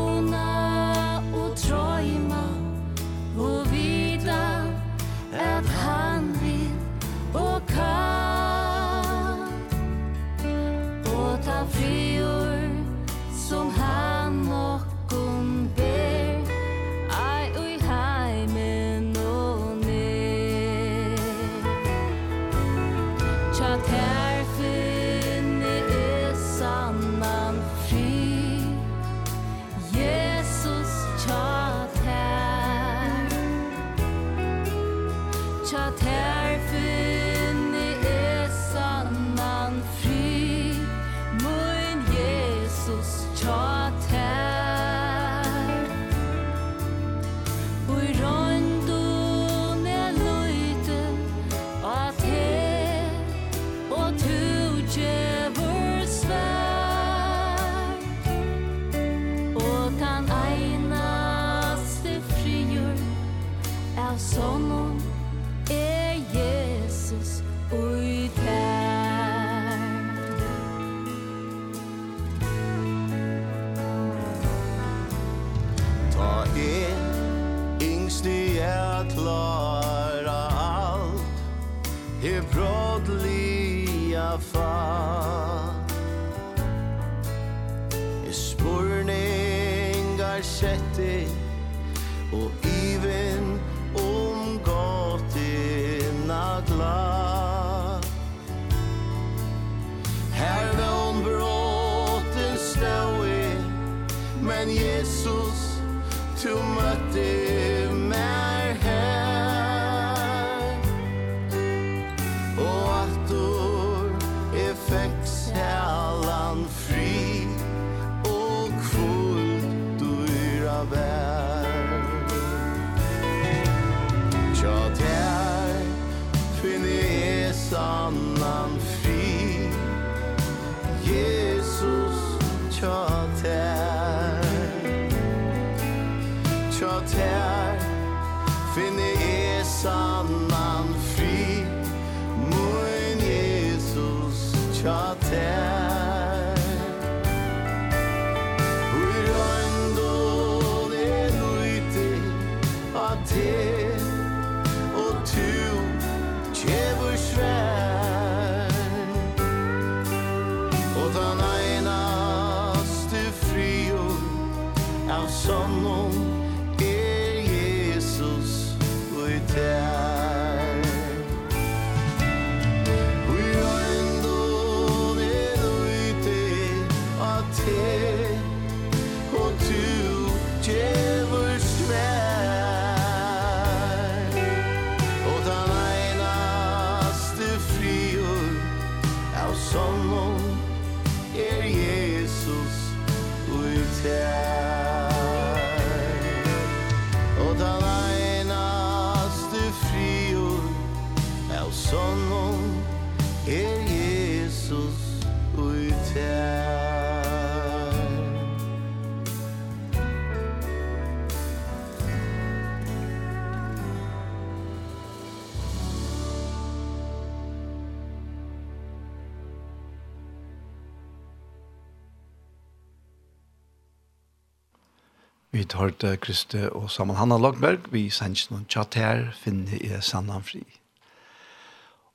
vidt hørte Kriste og
sammen Hanna Lagberg, vi sender noen tjatt her, finner i sannan Fri.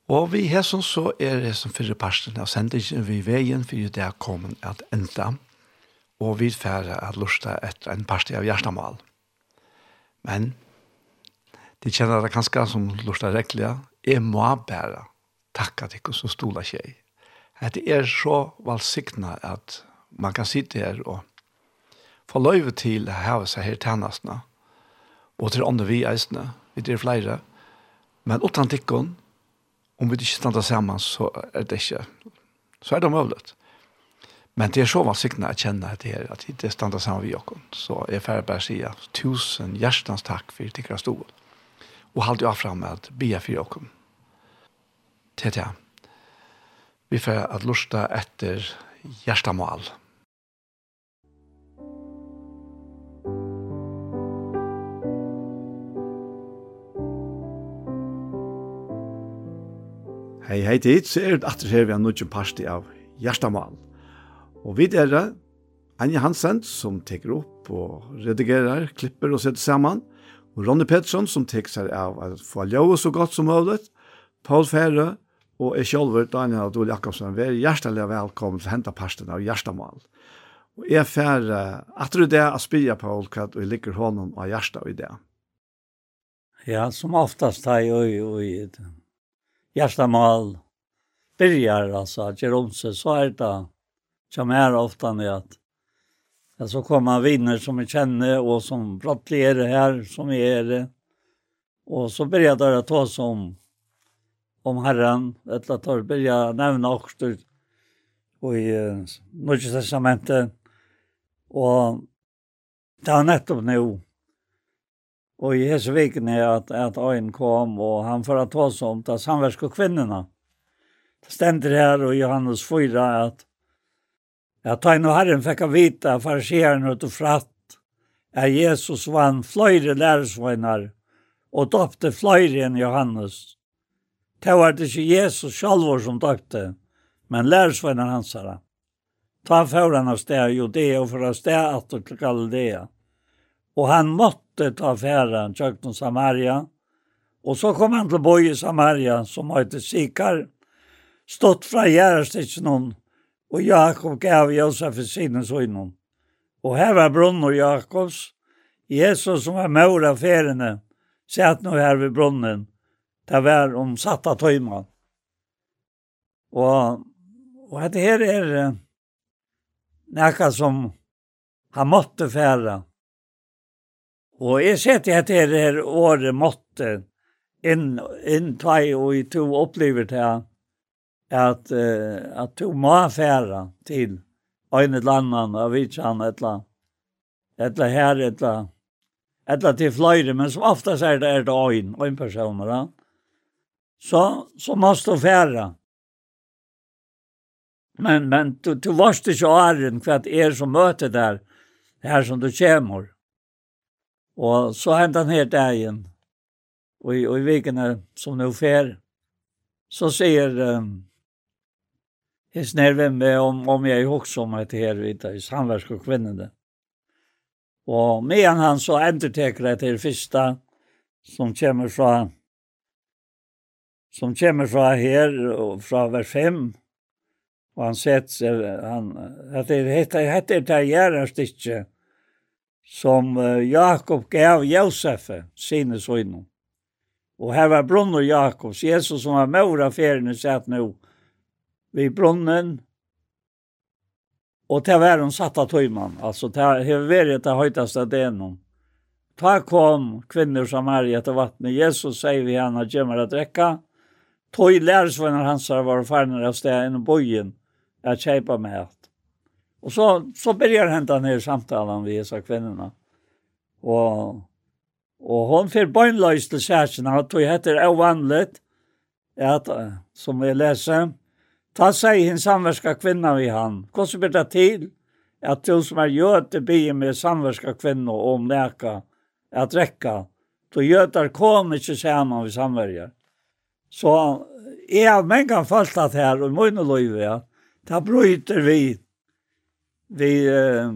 Og vi her som så er det som fyrre parsten av sendingen vi veien, for det er kommet at enda, og vi færre at lusta etter en parsten av hjertemål. Men, de kjenner det kanskje som lusta rekkelig, jeg må bare takke til hva som stoler seg. Det er så valgsiktene at man kan sitte her og få løyve til å ha seg her tjenestene, og til andre vi eisene, vi er flere, men uten tikkene, om vi ikke stander sammen, så er det ikke, så er det mulig. Men det er så vanskelig å kjenne at det er at det stander sammen vi oss. Så jeg får bare si at tusen hjertens takk for tikkene stod, og halte jeg frem med at vi for oss. Til det. Vi får at lusta etter hjertemål. Hjertemål. Hei, hei tid, så er det at her vi har nødvendig parti av Gjerstamal. Og vi er det, Anja Hansen, som teker opp og redigerer, klipper og setter sammen, og Ronny Pettersson, som teker seg av å få ljøve så godt som mulig, Paul Fære, og jeg selv, Daniel Adol Jakobsen, vi er hjertelig velkommen til hentet parten av Gjerstamal. Og jeg færre, at du det er spille Paul, hva du ligger hånden av Gjerstad i det.
Ja, som oftast har jeg jo i det hjertemål byrjar, altså, at gjør om seg, så er det som er ofte ned at ja, så kommer viner som vi kjenner, og som brattligere her, som vi er det. Og så byrjar det å ta seg om, om Herren, etter at det byrjar nevne også og i uh, Norge testamentet, og det er nettopp nå, och i hese viken er att, at Ayn kom och han för att ta oss om det samverska kvinnorna. Det stender här och Johannes 4 att ta inn og Herren fick att vita farsieren ut fratt att Jesus vann fløyre læresvøyner och døpte fløyre enn Johannes. Det var det ikke Jesus selv som døpte, men læresvøyner hans herra. Ta för av sted Judea och för av steg att till Galdea. Og han måtte ta færa tjøkken Samaria. Och så kom han till boi i Samaria som hette Sikar. Stått från Gärdstitsen och Jakob gav Josef i sinne søgnen. Och här var Brunnor Jakobs. Jesus som var mor av färene satt nu här vid brunnen. Det var om satta töjman. Och, och det här är noe som han måtte färra. Og jeg ser til at det er året måtte inn, inn tvei og i to opplever til at, uh, at to må fære til øyne landet et eller etla, etla her, etla, etla til fløyre, men som oftast er det er det øyne, øyne personer. Ja. Så, så måste du fære. Men, men du, du varst ikke åren hva det er som møter der, her som du kommer. Og så hentet han her dagen, og, og i vikene som nå fer, så sier um, jeg nerven med om, om jeg også om et her vidt i samversk og kvinnene. Og med han så enterteker jeg til første som kommer fra som kommer fra her, og fra vers 5, og han sett, han, at det heter, heter det gjerne stikket, som Jakob gav Josef sine sønner. Og her var brunnen Jakobs. Jesus som var mor av feriene satt nå vid brunnen. Og til hver hun satt av tøyman. Altså til hver været til høyteste denom. Ta kom kvinner som er i etter vattnet. Jesus sier vi henne kommer å drekke. Tøy læresvenner hans har vært ferner av sted innom bojen. Jeg kjeipa med alt. Och så så börjar hända ner samtalen vi så kvinnorna. Och och hon för bönlös till särskilt när det heter ovanligt att som vi läser ta sig en samverska kvinna vi han. Kosse blir det till att du som är gjort det blir med samverska kvinnor om läka att räcka. Då götar kom inte samman vi samverkar. Så är av mängan fast att här och i mun och liv ja. Ta bryter vi vi eh,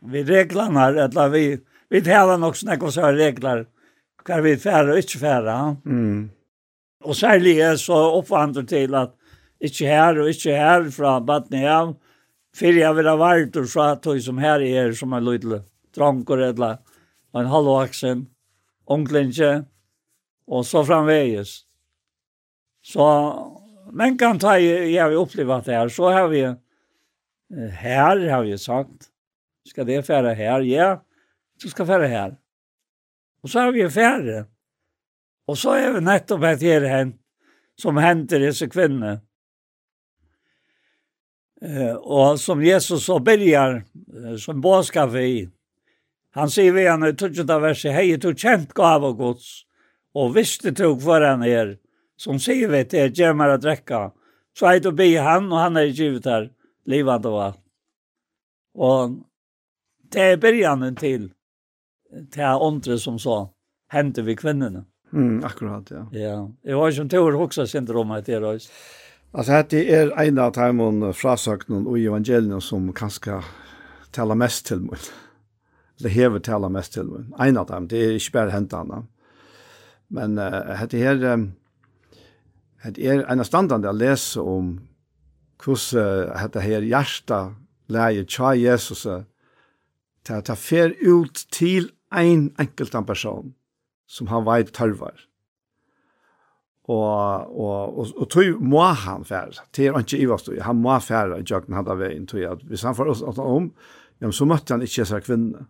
vi reglarna eller vi vi talar också när så regler kvar vi färra och inte färra.
Mm.
Och särskilt så uppvandrar till att inte här och inte här från Batnehav. För jag vill ha varit och så att jag som här är som en liten drankor eller en halvaxen, onklinje och så framväges. Så men kan ta jag har upplevt det här så har vi Her har vi sagt. Ska det fære her? Ja, du ska fære her. Och så har vi fære. Och så är vi nettopp et her hen, hänt som henter disse kvinnor. Eh, och som Jesus så börjar som bådskap i. Han sier vi henne i tutsjönda verset, hej, du kjent gav og gods och visste tog for han er som sier vi til, gjør meg å drekke. Så hej, du be han och han är givet her, livande var. Og det er begynnelsen til til er åndre som så hendte vi kvinnerne.
Mm, akkurat, ja.
Ja, jeg var som tur også syndromet til oss.
Alltså här er en av timon frasøkene og evangelierna som kanskje taler mest till meg. Det hever taler mest till meg. En av dem, det er ikke bare hänt. Men uh, här um, det er en av standene jeg leser om hos dette her hjertet läge tja Jesus til at det fer ut til ein enkelt person som han veit tørvar. Og, og, og, og tog må han fer til er ikke ivarstøy, han må fer i jøkken han da veien, tog at hvis han får oss at om, ja, så møtte han ikke disse kvinne.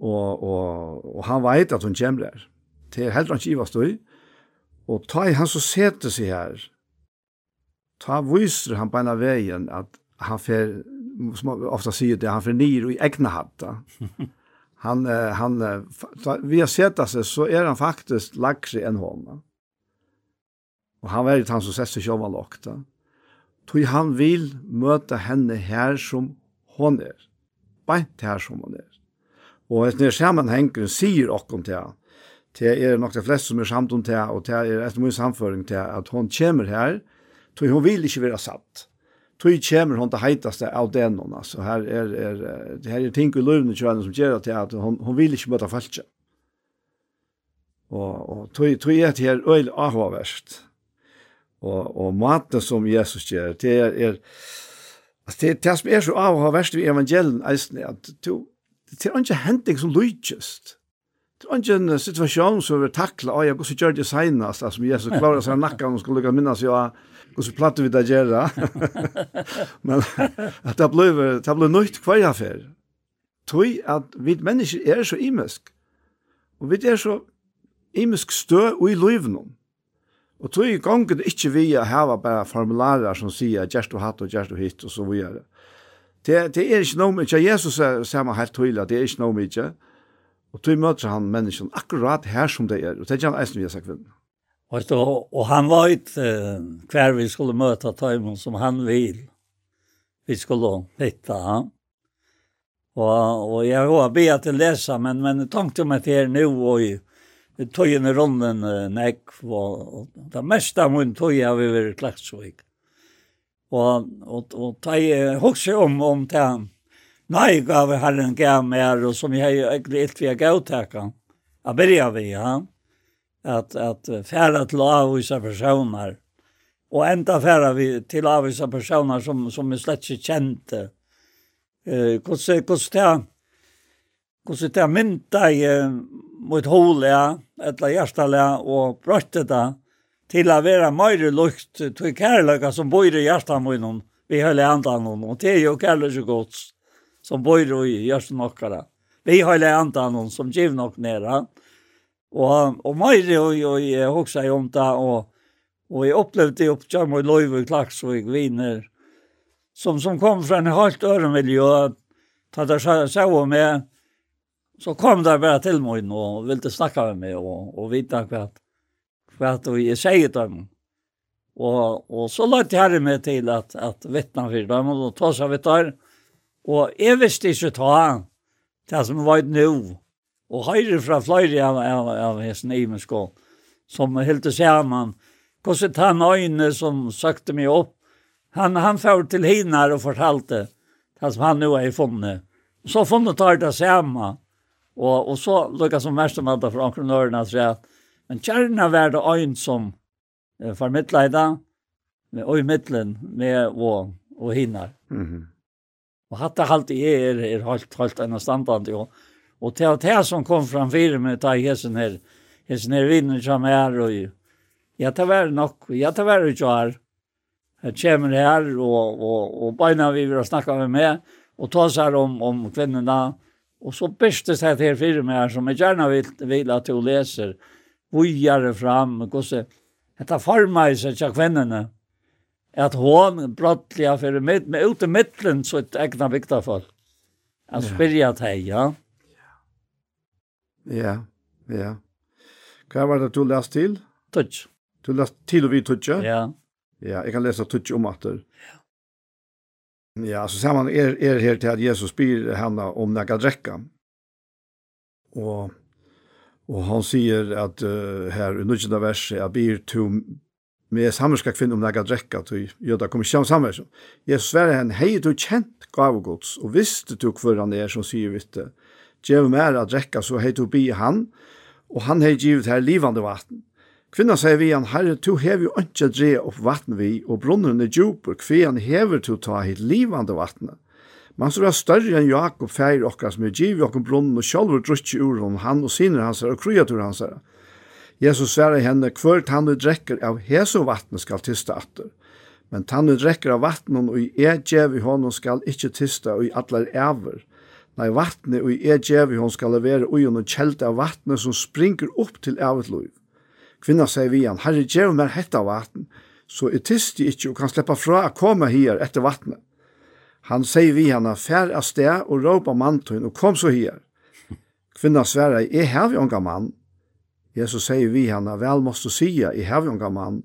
Og, og, og han veit at hun kommer der. Til er heller ikke ivarstøy. Og ta i han så sete seg her, ta viser han på en av veien at han fer, som ofta sier det, han fer nir i egna hatta. Han, han, vi har sett seg, så er han faktisk lagre enn hånda. Og han var han som sett seg sjåva lokta. Tog han vil møte henne her som hon er. Beint her som hon er. Og et nere sammenhengren sier okkom til han. Det er nok de fleste som er samt om det, og det er etter mye samføring til at hon kommer her, og Tog hon vill inte vara satt. Tog kommer hon till hetaste av den hon. Alltså här är, är det här är ting i lövnen tjärna som gör att, att hon, hon vill inte möta falska. Och, och tog, tog är det här øyelig avhåverst. Och, och maten som Jesus gjør, det är, är Alltså det, det som är så av har värst i evangelien eisen är att det är inte händing som lyckest. Det är inte en situation som vi tacklar, ja, jag går så gör det senast, alltså Jesus klarar sig nackan och skulle lyckas minnas jag Och så plattar vi det gärna. Men att det ble, det blev nytt kvar affär. Tøy at vi mennesker er så imesk. Og vi er så imesk stø og i løyvnum. Og tog i gongen ikkje vi å hava bare formularer som sier «Gjerst og hatt og gjerst og hitt» og så videre. Det, det er ikke noe mykje. Jesus er, samme helt tydelig det er ikke noe mykje. Og tog møter han menneskene akkurat her som det er. Og det er ikke han eisen vi har sagt kvinnen.
Och då och han var inte kvar vi skulle möta Timon som han vill. Vi skulle hitta han. Och och jag har be att läsa men men tänkte mig till er nu och Det tog en ronden nek, og det meste av min tog jeg vi var i Klagsvik. Og, og, og ta jeg hokse om, om det han. Nei, gav jeg herren gav mer, og som jeg egentlig ikke vil gav til han. Jeg vi han at, at færa til avvisa personer, og enda færa vi til avvisa personer som, som er slett ikke kjente. Uh, hvordan, hvordan det er, hvordan det er mynda i mot hola, etla hjertala, og brøtte det til å være mer lukt til kærløyga som bor i hjertan min, vi høyre andan om, og det er jo kærløyga gods som bor i hjertan okkara. Vi høyre andan om, som giv nok nera, og Og, og mer, og, og jeg hoksa i om det, og, og jeg opplevde jo oppkjøm og løyve klaksvig viner, som, som kom fra en halvt øremiljø, at det sa om meg, så kom det bare til meg og ville snakke med meg, og, og vite hva, hva jeg sier til dem. Og, og så lagt herre meg til at, at vittna for dem, og ta seg vittar, der. Og jeg visste ikke ta det som var nå, og høyre fra fløyre av, av, av hesten Imenskål, som helt sammen, hvordan han øyne som søkte meg opp, han, han får til hinar og fortalte det som han nå har funnet. Så funnet tar det samme, og, og så lukket som mest om alt fra omkronørene at sier men kjærne var det øyne som eh, formidlet i dag, og i midtelen med og, og hinar.
Mm -hmm.
Og hatt det alltid er, er holdt, holdt en standard, og Og det var det som kom fram framför mig ta hesen her. Hesen her vinner som er og ju. Jag tar väl nog. Jag tar väl inte här. Jag kommer her og, og, og beina vi vil snakke med meg og ta seg om, om kvinnerne. Og så bästa så til fire med her som jag gärna vill, vill att du läser. Vujare fram. Och så. Detta formar sig till kvinnorna. Att hon brottliga för mig. Med, med, ute midtelen så ett egna vikta folk. Att spyrja till, ja. ja.
Ja, ja. Hva var det du lest til?
Tutsch.
Du lest til og vi tutsch?
Ja.
Ja, jeg kan lese tutsch om at det. Ja. Ja, så ser man er, er her til at Jesus spyr henne om når jeg drekker. Og, og han sier at uh, her i nødvendig verset, jeg byr til med sammerska kvinne om når drekka, drekker, til jøda kommer ikke om. Jesus sverre henne, hei du kjent gavgods, og visste du hver han er som sier vitte, Gjev mer at drekka, så hei to bi han, og han hei givet her livande vatten. Kvinna sier vi han, herre, tu hev jo ikke dre opp vatten vi, og brunnen er djuper, kve han hever to ta hit livande vatten. Man som er større enn Jakob feir okkar som er giv okkar brunnen og sjolver drutsi ur hon, han og sinner hans og kryatur hans her. Jesus sverar henne, hver han drekker av heso vatten skal tysta atter. Men tannu drekker av vatten, og i e djev i honom skal ikkje tysta og i atler ever. Nei, vattnet og i egevi hon skal levere ui og kjelte av vattnet som springer opp til evet loiv. Kvinna sier vi han, herre gjev mer hetta vatten, så er tisti ikkje og kan sleppa fra å komme hier etter vattnet. Han sier vi han, fær av sted og råpa mantun og kom så hier. Kvinna sverre, jeg har vi unga mann. Jesus sier vi han, vel måste sia, jeg har vi unga mann.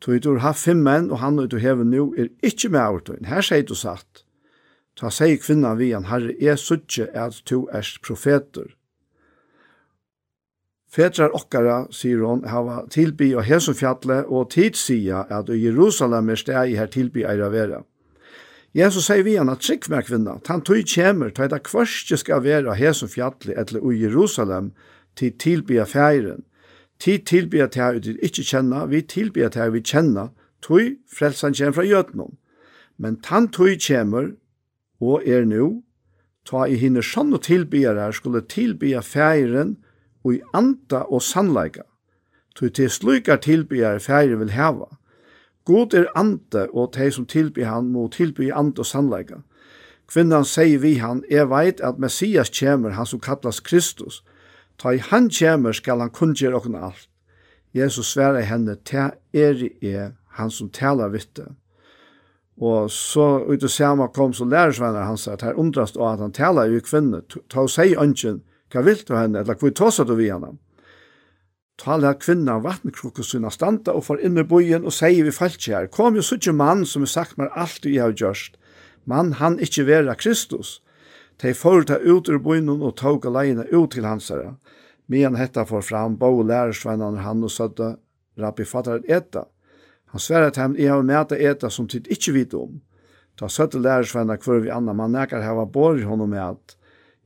du har fem menn, og han og du hever nu er ikkje med overtøyn. Her sier du satt. Ta seg kvinnan vi han, herre, jeg suttje at to erst profeter. Fetrar okkara, sier hon, hava tilby og hesum fjalle og tidsia at i Jerusalem er steg her tilby eira vera. Jesus sier vi han at trygg med kvinna, tan tog kjemer, ta eita kvarske skal vera hesum fjalle etter i Jerusalem til tilby av feiren. Tid tilby at her ut ikkje kjenna, vi tilby at vi kjenna, tog frelsan kjem fra jötnum. Men tan tog kjemer, og er nu, ta i hinne sann og tilbyarar skulle tilbya feiren og i anda og sannleika, tog til slukar tilbyarar feiren vil heva. God er anda, og de som tilby han må tilby anda og sannleika. Kvinnan sier vi han, jeg veit at Messias kjemer, han som kallas Kristus. Ta i han kjemer skal han kunngjere okken alt. Jesus sverar henne, ta er i er, han som talar vitte. Og så ut og sama kom så lærersvenner hans at her undrast og at han taler jo kvinne, ta og sier ønsken, hva vil du henne, eller hva tåsa du vi henne? Tala at kvinna vattenkrokken sinna standa og får inn i bojen og sier vi falt her, kom jo suttje mann som har sagt meg alt du har gjørst, mann han ikkje vera Kristus. De får ta ut ur bojen og tog leina ut til hans herre. Men hetta får fram, bo lærersvenner han og sødde, rabbi fattaren etta. Han sverre til ham, jeg har med til eta som tid ikke vite om. Ta søtte lærersvenner hver vi anna, man nekar hava bor i honom med at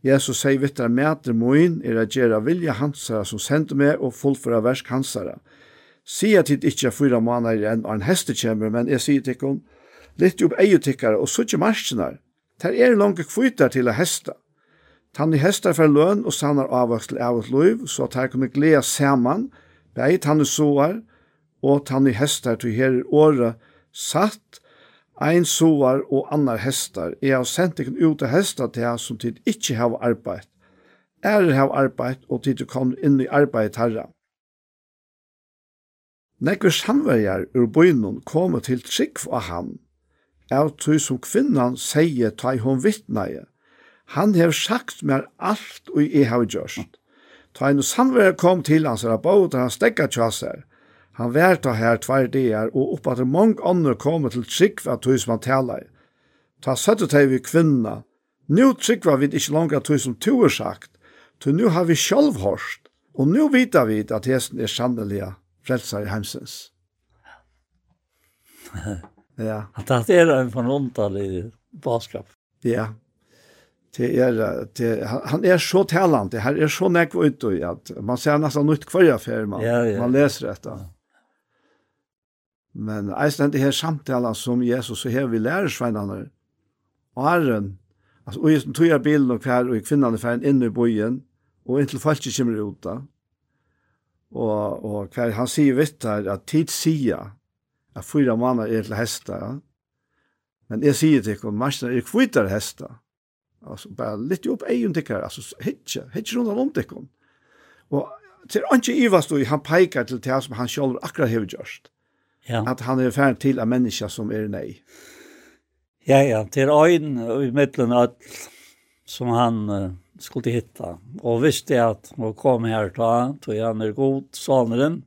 Jesus sier vittar mæter moin er at gjerra vilja hansara som sender meg og fullføra versk hansara. Sia tid ikkje fyra månader enn og en heste kjemmer, men jeg sier tikkum, litt opp eiotikkare og suttje marsjenar, Ter er langt kvitar til a hesta. Tann i hestar fer løn og sannar avvaksel av et liv, så at her kunne gleda saman, bei han i soar, og tann i hestar til her året satt, ein soar og annar hestar. Jeg har sendt ikon ut av hestar til her som tid ikkje hava arbeid. Er hava arbeid og tid du kom inn i arbeid herra. Nekve samverjar ur bøynun kom til trikv av han, av tog som kvinnan sier ta i hon vittnaie, Han hev sagt mer alt og i hava gjørst. Ta en samverjar kom til hans rabot han stekka tjassar. Han vær ta her tvær dagar, og oppa til mange andre kom til trygg at tog som han talar. Ta søttet hei vi kvinna. Nu trygg var vi ikke langt at tog som to er sagt, to nu har vi sjálv hårst, og nu vita vi at hesten er sanneliga frelsar i heimsins. ja.
At det er en forunderlig baskap.
Ja. Det er, det, han er så talent, det her er så nekv ut i at man ser nesten nytt hver affær man,
ja, ja.
man leser dette. Ja. Men eisen det her samtalen som Jesus så her vi lærer sveinene, og herren, altså, og jeg tog jeg bilen og hver, og kvinnerne ferden inn i bojen, og inntil folk kommer ut da. Og, og hver, han sier vitt her at tid sier at fyra måneder er til hester, ja. Men jeg sier til henne, marsene er kvittere hester. Altså, bare litt opp egen til henne, altså, hitje, hitje rundt om til henne. Og til han ikke ivast, og han peikar til det som han selv akkurat har gjort
Ja.
At han er färd til en människa som är er nei.
Ja, ja, det är i mitten att som han uh, skulle hitta. Och visste jag att han kom här han, tog han er god, soneren.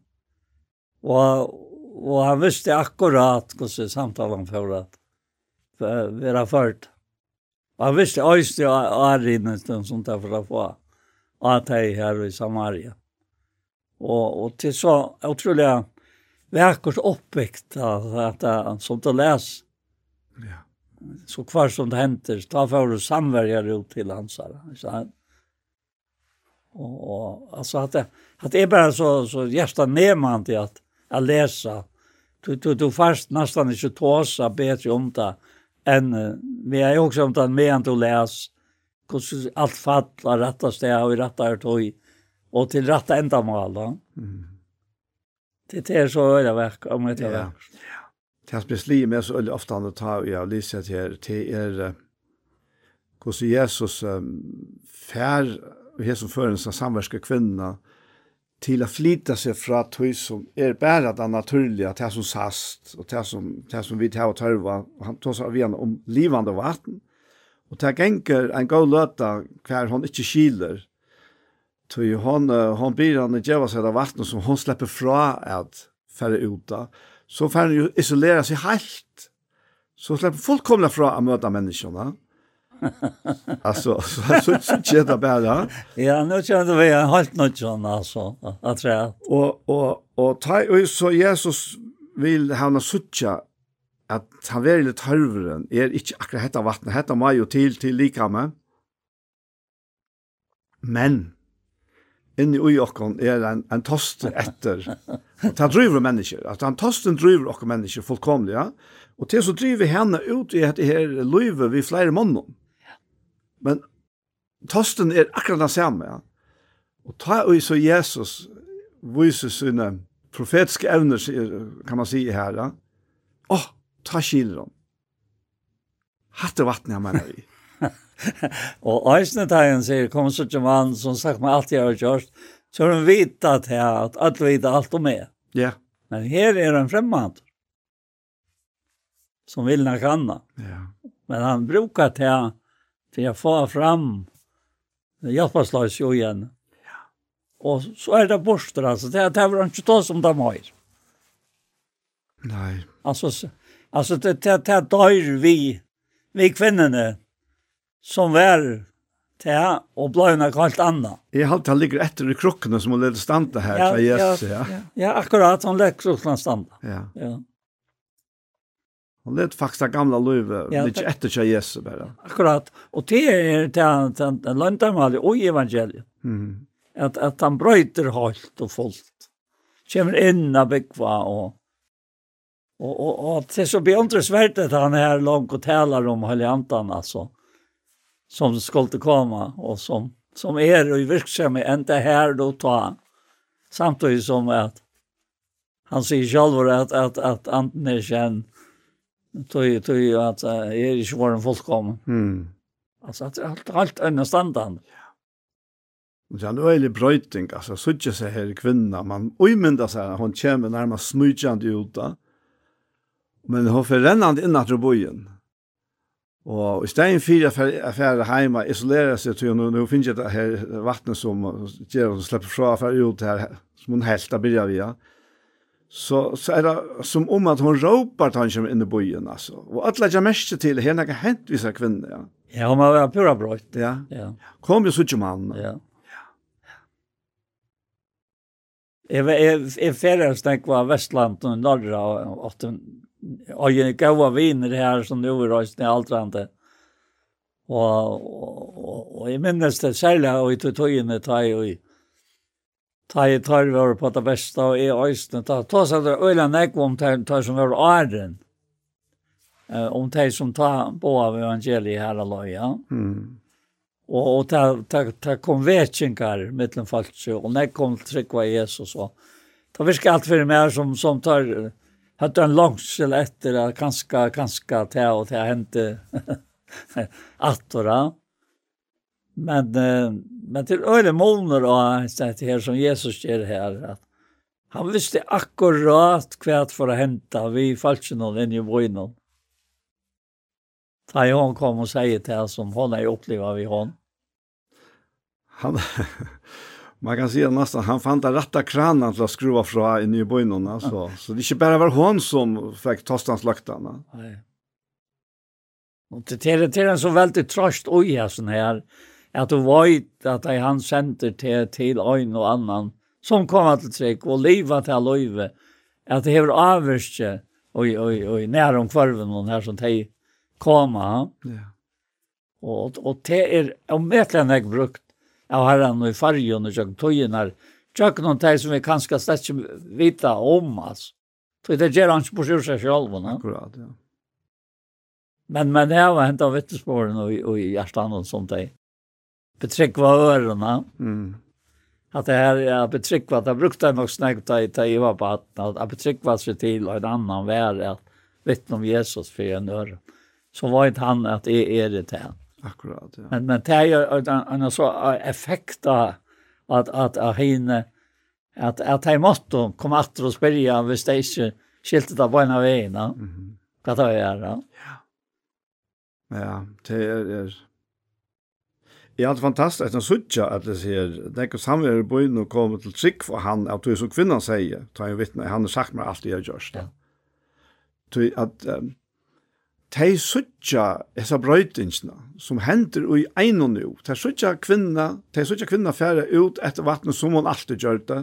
Och, och han visste akkurat hvordan samtalen för att vara ført. Och han visste öjst jag är som en for sånt där för att få att här i Samaria. Och, och till så otroliga verkers oppvikt att han som du läs.
Ja.
Så kvar som det henter, då får du samverkar ut till hans her. Så han och, och alltså att det att det är bara så så hjärta neman til att att läsa. Du du du fast nesten ikke tåsa bedre om det än men jag också om det med att läsa hur allt fallar rätta steg och i rätta högt och till rätta ändamål.
Mm
Det är så öliga verk om det är
verk.
Ja.
Det har besli med så öliga ofta han tar jag av lyssnat till till er hur Jesus fär och Jesus för en samverska kvinna till att flytta sig fra tog som är bara det naturliga, det som sast och det som, det som vi tar och törva. Han tar sig av om livande vatten. Och det gänger en god løta hver hon ikke skiler Tui hon, hon blir han djeva seg av vattnet som hon slipper fra at færre uta. Så færre jo isolera seg helt. Så slipper fullkomna fra å møte menneskene. alltså så så så tjänar bara.
Ja, nu känner vi en helt något sån alltså att säga.
Och och och ta och så Jesus vill han ha sucha att han vill det halvren är inte akkurat hetta vatten hetta majo till till likamme. Men inni ui okkon er en, en tost etter. Og han driver mennesker. At han tosten driver okkon mennesker fullkomlig, ja. Og til så driver henne ut i dette her løyve vi flere måneder. Men tosten er akkurat den samme, ja. Og ta og så Jesus viser sine profetiske evner, kan man si her, ja. Åh, oh, ta kiler om. Hatt er vattnet jeg mener vi
og eisne tegn sier, kom så ikke mann som sagt meg alt jeg har gjort, så har hun vita at alt vita alt om meg.
Ja. Yeah.
Men her er en fremmant som vill nok anna.
Ja.
Men han brukar ta för jag får fram hjelpeslags jo ju igen. Ja. Och så är det borster altså. det det var ikke då som de har. Nej. Alltså alltså det det det dör vi vi kvinnorna som var Ja, og bløyna kalt anna.
Jeg halte han ligger etter i krukkene som hun leder standa her, ja, Jesus, ja,
ja. ja, akkurat, han leder krukkene standa.
Ja.
ja.
Hun leder faktisk det gamle løyve,
ja, litt
etter seg Jesus bare.
Akkurat, og det er den løndermalig og evangeliet.
Mm.
At, at han brøyter halt og fullt. Kjemmer inn av byggva og Og, og, og det er så beundresverdt at han er langt og taler om Heliantan, altså. Mm som skulle komma och som som är i verksamhet enda här då ta samtidig som att han säger at, att att att Antner känn tog tog att är i svåren fullkommen.
Mm.
Alltså att allt allt en Ja.
Och sen är det bröting alltså sådär så här kvinna man ojmynda så här hon kommer närmast smygande ut där. Men hon förrennande innan till bojen. Og i stedet for å fære hjemme, isolere seg til henne, nå finner jeg det her vattnet som gjør hun slipper fra å fære ut her, som hun helt har begynt via. Så, så er det som om at hun råper til han kommer inn i byen, altså. Og alle jeg mest til henne har hent visse kvinner, ja.
Ja, hun har vært pura brøyt.
Ja.
ja.
Kom jo så ikke mann.
Ja. Jeg, jeg, jeg færer snakke av Vestland og Norra og 8 og jeg gav viner her som nu er røysten i altrande. Og, og, og jeg minnes det særlig av i togene ta i og ta i tar tarver på det beste og i øyne. Ta, ta seg det øyne nekk om det som var æren. Om det som ta på av evangeliet her og løy. Ja.
Mm.
Og, og ta, ta, ta kom vetjengar mittlen falsk og nekk kom trykva Jesus. Og, ta virker alt for meg som, som tar... Uh, hade en långsel efter att kanske kanske ta och ta hände att då. Men men till öle molnar och så att här som Jesus ger här att han visste akkurat kvärt för att hämta vi falschen och den ju brönen. Ta hon kom och säger till som hon har upplevt vi hon.
Han man kan säga nästan han fann den rätta kranen till att skruva fra i nybojnorna. Så, så det är inte bara var hon som fick tostanslaktarna.
Nej. Och det är, det är en så väldigt tröst ja, sån här. Att du vet att det han sände till, till en och annan som kom till trygg och livet till livet. Att det är avvärste och, och, och nära om kvarven och här som de kommer.
Ja.
Och, och det är omöjligt när jag brukt av herren og i fargen og tjøkken tøyene, tjøkken noen de som vi kanskje slett ikke vita om, altså. Så det gjør han ikke på seg selv, no?
Akkurat, ja.
Men, men det var hentet av vittespåren og, og i hjertan og sånt det. Betryggva ørene.
Mm.
At det her, ja, betryggva, det brukte jeg nok snakket da jeg var på hatten, at jeg betryggva seg til og en annan vær, at vittne om Jesus for en øre. Så var ikke han at jeg er det til han.
Akkurat, ja.
Men, men det är ju en så effekt att, att, att hinna att att ta emot dem kom åter och spela vid stage skilte där på ena vägen va.
Mhm.
Vad tar jag då?
Ja. Ja, det er, Ja, det er fantastisk. Jeg synes at det sier, det er ikke sammen er i byen og kommer til trygg for han, at du er som kvinnan sier, ta en vittne, han har sagt meg alt det jeg gjør.
Ja.
At, um, de suttja hessa brøytingina som hender i ein og nu, de suttja kvinna, de suttja kvinna færa ut etter vattnet som hon alltid gjør det,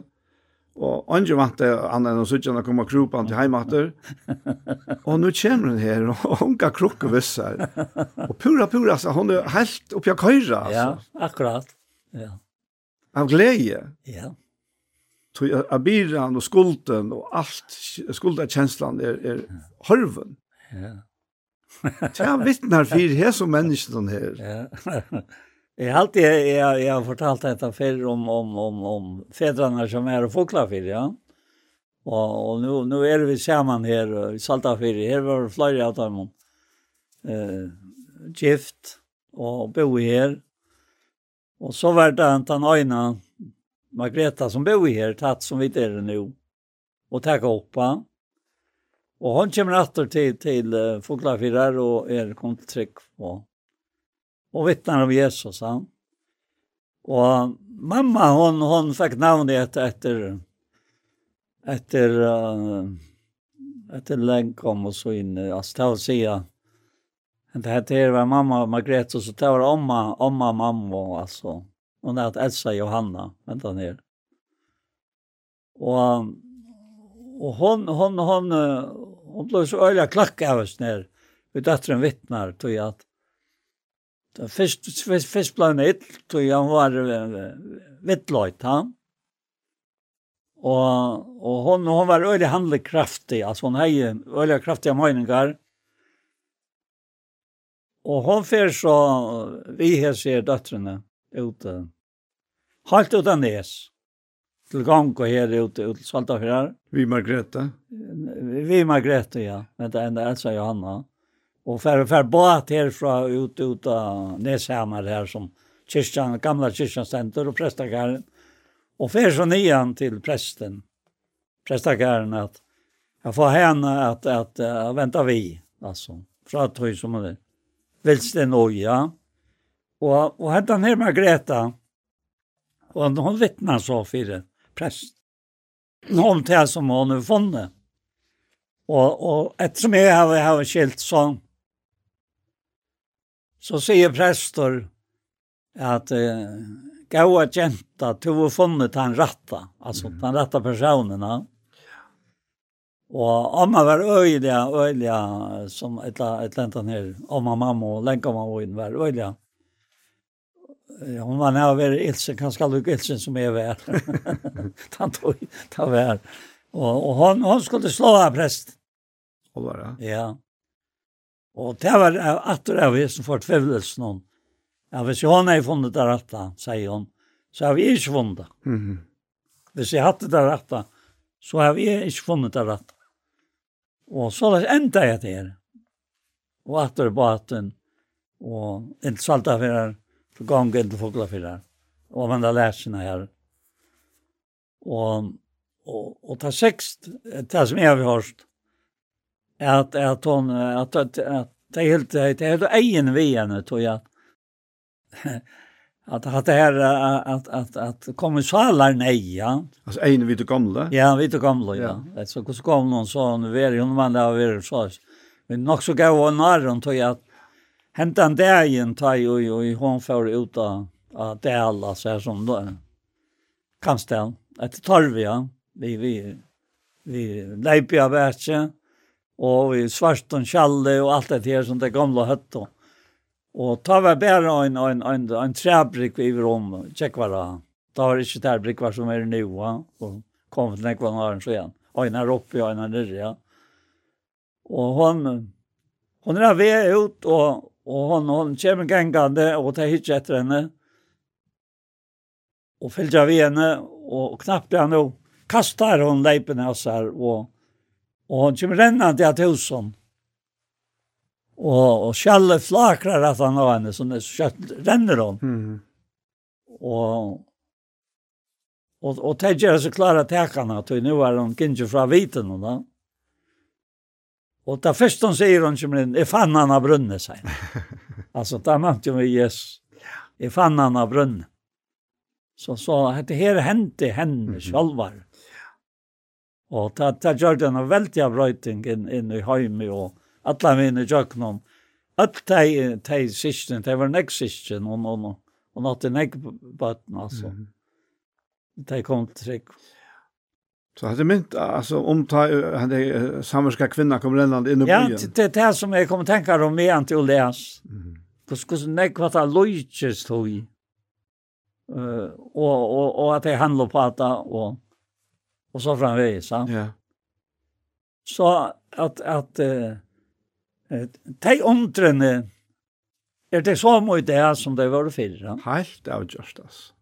og andre vant det anna enn suttja henne koma kropan til heimater, og nu kommer hun her, og hun kan krukke vissar, og pura pura, så hun er helt oppi av køyra, altså.
Ja, akkurat, ja.
Av glede.
Ja.
Tog abiran og skulden og alt, skuldakjenslan er, er horven.
Ja.
Ja, vittnar fyrir her som menneskene her.
Ja. Jeg har alltid, jeg, jeg har fortalt dette før om, om, om, om fäderna som er fokla fyrir, ja. Og, og nu, nu er vi sammen her, i salta fyrir, her var flere av dem, eh, gift, og bo her. Og så var det den øyne, Margreta som bo her, tatt som vi er nu, og takk oppa. Ja Og han kommer etter til, til uh, Foglafirar og er kontrykk og, og vittnar om Jesus. Han. Og mamma, hon, hon fikk navnet etter, etter, etter, uh, etter Lenkom og så inn. Altså, det var at Det her var mamma Margrethe, så det var omma, omma mamma alltså. Hon hette Elsa Johanna, vänta ner. Och og hon hon hon hon blev så öliga klakk av oss när vi datteren vittnar tog att den först først, först blev han tog han var vittløyt han. Och och hon hon var öliga kraftig alltså hon hade öliga kraftiga meningar. Och hon fer så vi her ser döttrarna ute. Halt utan näs til gang og her ute ut til Saltafjær.
Vi Margrethe?
Vi Margrethe, ja. Men det enda Elsa Johanna. Og fer, fer båt herfra ut ut av Neshammer her som kyrkjan, gamla kyrkjanstenter og prestakaren. Og fer så nian til presten, prestakaren, at jeg får henne at, at, at venta vi, altså, fra tøy som det. Vilst det nå, ja. Og, og hentan her Margrethe, og hun vittnar så for prest. Om det som hun har funnet. Och, og ettersom jeg har, har skilt så så säger präster att eh, gaua jenta, du har funnet den ratta, alltså mm. den ratta personerna. Og amma var øyliga, øyliga, som et eller annet her, amma, mamma og lenka mamma var øyliga Ja, Hon var när var Ilsen kanske aldrig Ilsen som är värd. Han tog ta värd. Och och hon hon skulle slå av präst.
var det?
Ja. Og det var at det var som fort förväldelsen hon. Ja, hvis jeg har funnet det rette, sier hun, så har vi ikke funnet det.
Mm -hmm.
Hvis jeg hadde det rette, så har vi ikke funnet det rette. Og så enda jeg til her. Og at det var at den, og en salta for så gång inte fåglar för där. Och man har lärt sina här. og, og och ta sex det som jeg har hört at, at hon, at, at, at, det er helt det er helt egen vi vän tror jag. at, at det her, at, at, at kommissalar nei, ja.
Altså, en vid det gamle?
Ja, vi det gamle, ja. Så hur ska någon så nu är ju någon man där över så. Men nog så går hon när tror jag att hentan dagen ta ju ju hon får ut av att det alla så här som då kanstel att torvia vi vi vi leipia värtje och vi svarton kjalle och allt det her som det gamla og Och ta var bare en en en en träbrick i rum check vara. da var det ikke brick var som er nu ja. og kom till den kvarn så igen. En er oppe og en er nere. Ja. Och hon hon er ved ut och Og hon, hon kommer gengande, og tar hitje etter henne. Og fylgja vi henne, og knappt han og Kastar hon leipen av seg, og, og hon kommer rennande til husen. Og, og kjallet flakrar at han har henne, så kjøtt renner hon.
Mhm.
Og, og, og det gjør seg klare tekene, at nu er hon ikke fra viten Og, Mm Och där först hon sier hon som en är fann han av brunnet, sier han. alltså det mente ju med Jesus. Är fann han av brunnet. Så så det här hände henne själva. Och där där gjorde den en veldig bra ting in i hemmet och alla mina jöknom. Att de, de siste, det var next sisten og och och något en ägg på alltså.
Mm.
Det kom till
Så hade mynt alltså om ta han det samverska kvinnan kommer ländan in i
byn.
Ja,
det det här som jag kommer tänka om är inte Oleas.
Mm.
Då skulle så nek vad han lojches då i. Eh och och och att det handlar på att och och så framväs, va?
Ja.
Så att att eh de omtrene er det så mye det som det var förra.
Helt avgjørst, altså.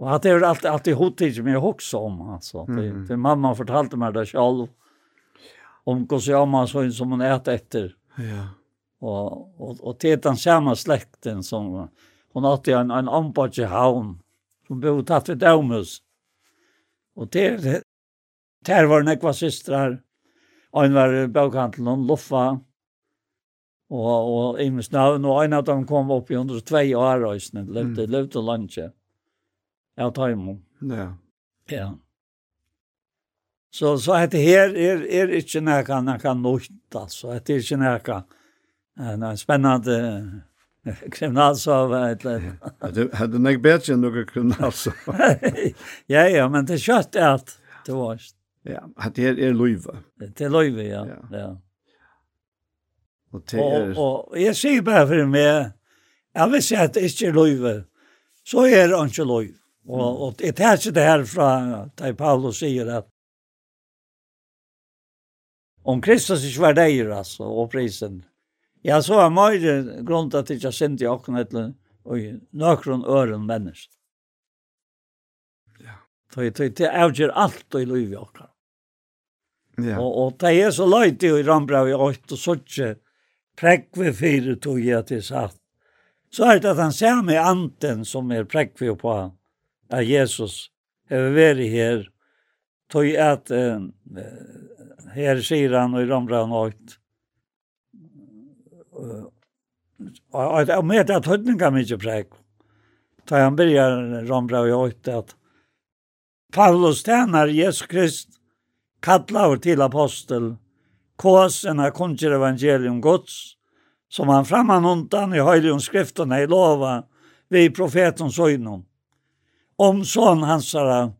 Og at det er alltid alltid hotigt som jeg också om altså. Det,
mm.
det mamma fortalte meg det selv, Om hvordan jeg Kosiama så som hun äter etter.
Ja.
Og, og, og til den samme slekten som hun hadde en en ampatje havn som bodde tatt ved Domus. Og til, til var några systrar. En var bøkhandelen, hon Loffa. og, og i Misnaven og en av dem kom opp i 102 år och sen levde levde lunchen av Taimon.
Ja.
Ja. Så, så att her er, är ikke noe näka kan nøyte, altså. det är inte näka en spennende kriminalsov eller
Det hade nog bättre några kriminalsov.
Ja ja, men det kött är att det var.
Ja, att det är löva.
Det är löva, ja.
Ja. Och det är
och jag ser bara för mig. Jag vill säga att det är löva. Så är det inte löva. Og, og det tar ikke det her fra da Paulus sier at om Kristus ikke var deir, altså, og prisen, ja, så er mer grunn til at jeg ikke sendte i åkken etter og nøkron øren mennesk.
Ja.
Det det avgjør alt i liv i åkken.
Ja.
Og, og det er så løyt i Rambrau i 8 og så ikke prekk ved fire tog jeg til satt. Så er det at han ser med anten som er prekk ved på han at Jesus har vært her, tog at uh, her sier han i romra han åkt, og jeg vet at høytninga mykje prek, da han byrjar romra og åkt at Paulus tjener Jesus Krist, kallar til apostel, kåsen av kunnskjer evangelium gods, som han framman undan i høylion skriftene i lova, vi profetens øynon om son hansara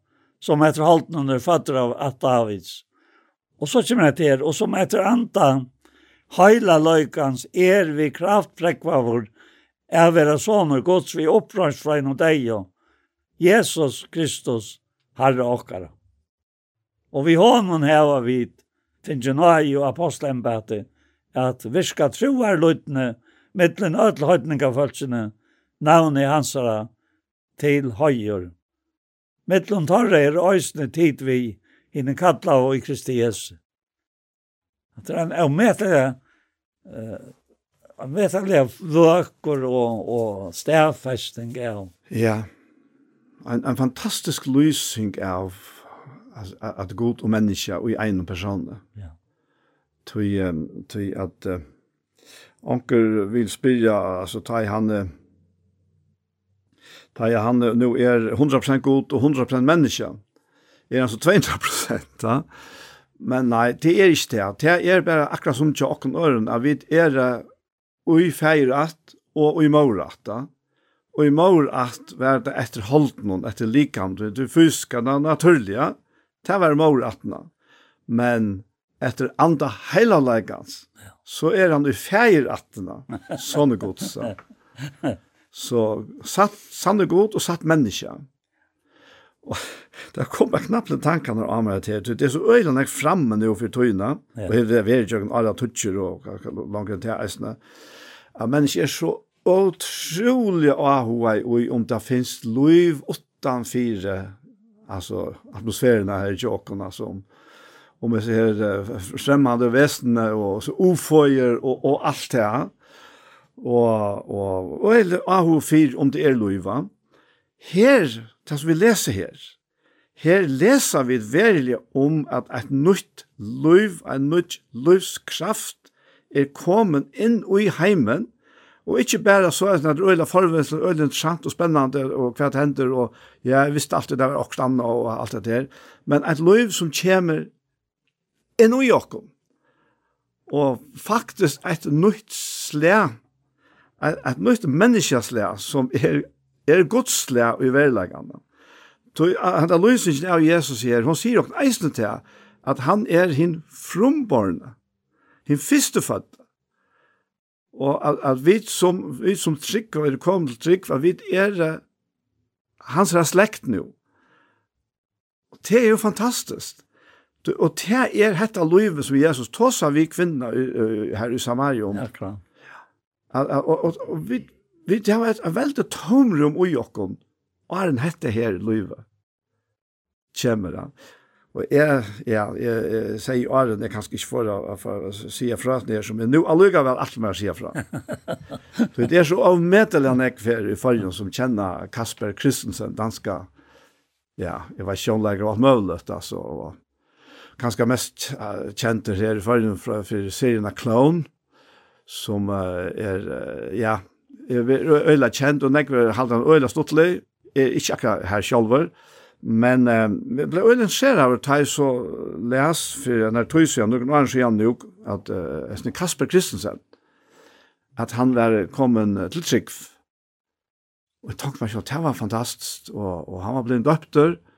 som heter Halten under fötter av Atavids. Og så kommer det til, og som heter Anta, heila løykans er vi kraftprekvavur, er vera soner gods vi opprørs fra innom deg, Jesus Kristus, Herre okkara. Og vi honom heva vid, fingenai og apostelembete, at virka troar løytene, mittlen ödel høytninga navnet hansara, til høyur. Mittlund torre er øysene tid vi inne kalla og i Kristi Jesu. At det er en avmetelig, avmetelig løkker og, og stedfesting av.
Ja, en, en fantastisk lysing av at god og menneske og i egen person.
Ja.
Tui, tui at uh, onker vil spyrja, altså, ta i han, Da jeg han nå er 100% god og 100% menneske. Er han så 200%, ja. Men nei, det er ikke det. Det er bare akkurat som til åkken øren, at vi er ui feirat og ui maurat, da. Og i mor var det etter holden, etter likam, du fyska den naturliga, det var mor atna. Men etter andre heilalegans, så er han i feir atna, sånne godsa. Så satt sanne god og satt menneske. Og det kom jeg knappt en tanke når jeg meg til. Det er så øyne jeg fremme nå for tøyene,
ja.
og det er veldig jo alle tøtjer og langt til eisene. At mennesker er så utrolig ahua i om det finnes liv utenfor altså, atmosfæren her i tjåkene altså om om vi ser uh, fremmede vesene og så uføyer og, og alt det her og, og, og eller ahu fyr om det er loiva. Her, det som vi leser her, her leser vi verilig om at et nytt loiv, en nytt loivskraft er kommet inn i heimen, Og ikke bare så er det øyla forvendelsen, øyla interessant og spennende, og hva det hender, og ja, jeg visste alltid det var også annet og alt det der. Men et liv som kommer inn i åkken, og faktisk et nytt slæ et nytt menneskesle som er, er godsle i verlegene. Så han er løsningen av Jesus her, hun sier også eisne til at han er hin frumborne, hin fyrstefødde. Og at, at vi som, vi som trygg, og vi kommer til trygg, at vi er hans er slekt nå. Og det er jo fantastisk. Og det er dette livet som Jesus tåsa vi kvinner her i Samaria om.
Ja, klart
Og, og, vi, vi har et veldig tomrum i okken, og er en hette her løyve. Kjemmer han. Og jeg, ja, jeg, jeg sier åren, jeg kan ikke få å si fra til det som jeg nå allugavel alt mer si fra. Så det er så avmetelig han jeg for i forrige som kjenner Kasper Kristensen, danska, ja, jeg var kjønleger og alt mulig, altså, og kanskje mest uh, kjent her i forrige fra for serien av Clone, som uh, er, uh, ja, er øyla kjent, og nekver halda han øyla stuttelig, er ikke akkurat her sjolver, men uh, vi ble øyla ser av at jeg så les, for jeg nær tog siden, noen annen siden nå, at uh, Kasper Kristensen, at han var kommet til Trygg, og jeg tok meg ikke, det var fantastisk, og, og han var blitt døpter, og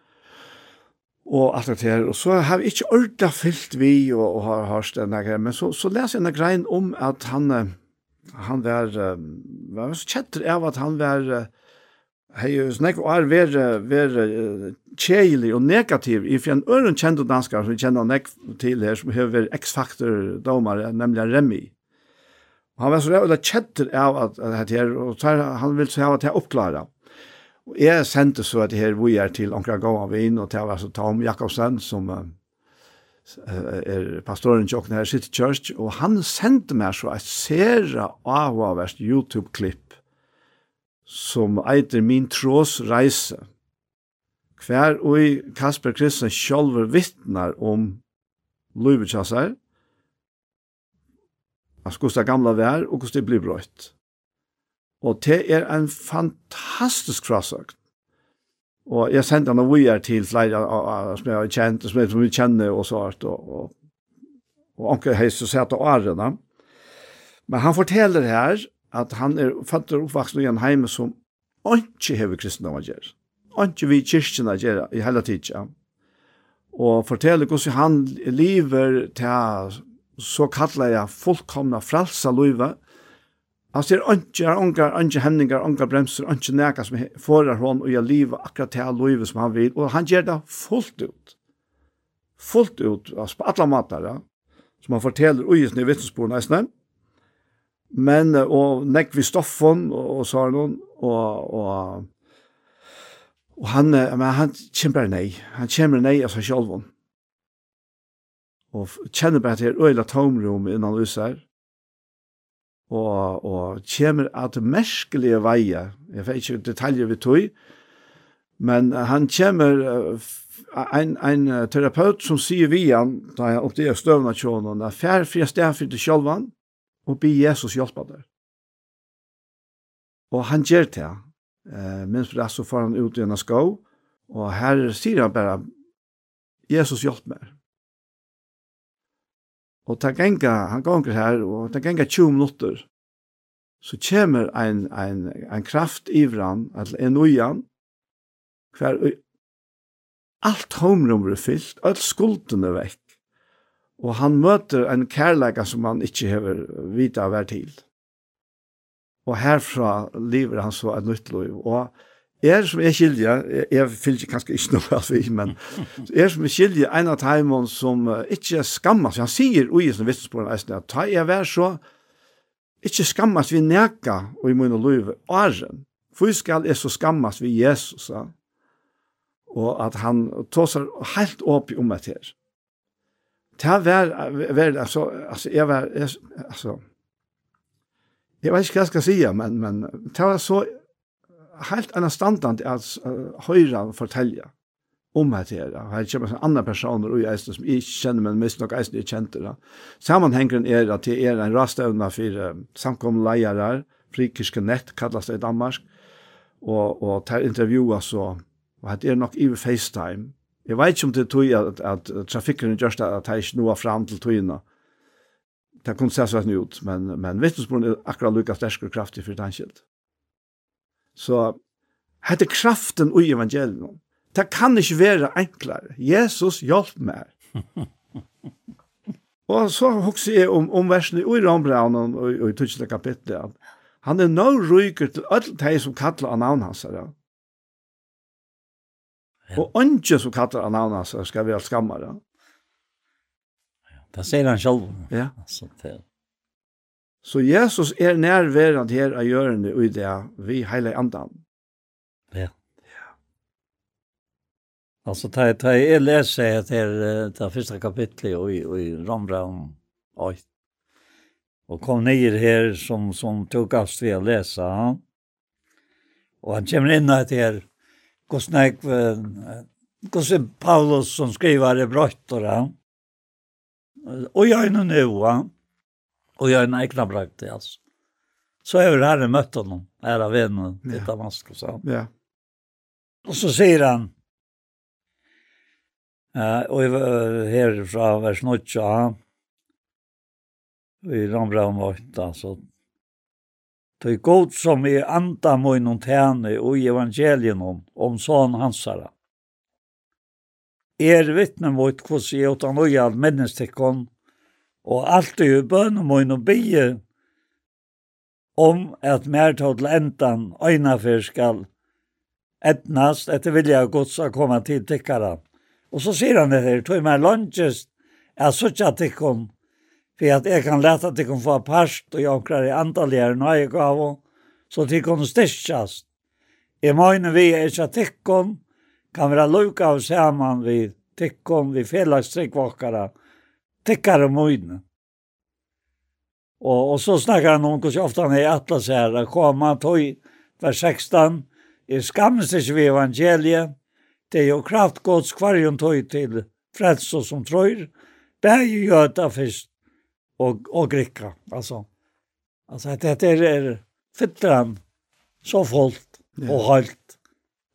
og alt det her. Og så har vi ikke ordet fyllt vi og, og har hørt denne greien, men så, så leser jeg denne greien om at han, han var, var så kjetter av at han var, hei, snakk og er ver, ver kjeilig og negativ i fjern øren kjente danskar som vi kjenner nek til her, som hever X-faktor-domare, nemlig Remi. Han var så rævlig kjetter av at, at her, og tar, han vil så ha at jeg oppklarer. Og jeg sendte så at det her vi er til Ankra Gåavin og til altså Tom Jakobsen som uh, er pastoren til Åkne her City Church og han sendte meg så et sere avhåverst YouTube-klipp som eiter min trås reise hver og Kasper Kristensen sjølver vittnar om Løyvetsjasser, altså hvordan det gamle vær og hvordan det blir brøtt. Og det er en fantastisk krossøkt. Og jeg sendte han og vi er til flere som jeg har kjent, som jeg, som jeg kjenner og så hvert, og, og, og anker heist og sette årene. Men han forteller her at han er født og oppvaksen i en heime som ikke hever kristendom å gjøre. Ikke vi kyrkjene å gjøre i hele tiden. Og forteller hvordan han lever til så kallet jeg fullkomna frelsa løyve, Han ser ikke, har unga, unga hemningar, unga bremser, unga neka som forar hon og jeg livet akkurat til han livet som han vil, og han gjør det fullt ut. Fullt ut, altså på alle måter, ja. som han forteller ui i vittnesboren eisne. Men, og nekk vi stoffen, og, og så sa noen, og, og, og han, men han kjemper nei, han kjemper nei av seg selv. Og kjenner bare til øyla tomrum innan hos her, og, og kommer at merskelige veier, jeg vet ikke detaljer vi tog, men han kommer ein ein terapeut som sier vi han da jeg opp til støvna tjonen at fær fri sted for det sjølvan og be Jesus hjelpe der. Og han gjør det. Eh, mens for det så får han ut i en skov, og her sier han bare Jesus hjelp meg. Og ta genga, han gonger her, og ta genga 20 minutter. Så kommer ein, ein, ein kraft i vran, altså en ujan, hver ui, alt homrum er fyllt, all skulden er vekk. Og han møter en kærleika som han ikkje hever vita av hver til. Og herfra lever han så et nytt liv. Og er som er skilja, jeg, jeg kanskje ikke noe av vi, men er som er skilja en av timon som uh, ikke skammas, han sier ui som vissensporen eisen, at ta jeg vær så, ikke skammas vi neka og i munn og løyve, åren, for skal er så skammas vi Jesus, ja? og at han tåsar helt opp om et her. Det var, var altså, altså, jeg var, jeg, altså, jeg vet ikke hva jeg skal si, men, men det var så, helt annan standard att uh, höra och fortälja om det här. Her kommer en annan person och jag som jag känner men mest nog jag inte känner det. Sammenhengen är att det är en rastövna för samkomna lärare, frikirske nett kallas det i Danmark, og, og tar intervjuer så, og det er nok i FaceTime. Jeg vet ikke om det tog at, at, at trafikken det at jeg ikke nå er frem til togene. Det kunne se sånn ut, men, men vittnesbrunnen er akkurat lukket sterkere kraftig for det skilt. Så hette kraften i evangelium. Det kan ikke være enklere. Jesus hjelp meg. og så hokser jeg om, om versene i Rambraunen og, og i tutsende kapitlet. Han er nå ryker til alle de som kattler av navn hans. Ja. Og ikke som kattler av navn hans skal være skammere.
Ja, det sier han selv.
Ja.
Så det
Så Jesus er nærværende her av gjørende og i det vi hele andan.
Ja. ja. Altså, da jeg, jeg leser etter det første kapitlet og i, i Rambraun 8, og kom ned her som, som tog oss til å lese, og han kommer inn etter hvordan jeg, hvordan Paulus som skriver i brøttene, og gjør noe nå, og gjør en egna brakt til altså. Så er det herre møtt honom, her av venen til
ja.
Damaskus. Ja. Og så sier han, uh, og jeg var her fra vers 8, Vi rammer om 8, altså, er godt som i anda munnen tjene og i evangelien om, om sånn hansara. Er vittnen mot hvordan jeg utan og jeg menneskene og alt i bøn og mun og bygge om at mer ta til endan øyna fyr skal etnast etter vilja gods å komme til tikkara. Og så sier han det her, tog meg lunches, jeg sutja tikkum, for at jeg kan leta tikkum få parst, og jeg omkrar i antalligere nøye gav, så tikkum styrkjast. I møyne vi er ikke tikkum, kan være luka av saman vi tikkum, vi felagstrikkvåkara, og tikkar om mojna. Och, og så snackar han om hvordan ofta han är atlas här. Komma tog vers 16. I skammes vi evangeliet. Det är ju kraftgods kvarjon tog till frälso som tror. Bär ju göta först och, och gricka. Alltså, alltså det är, er fylltran så fullt och halt,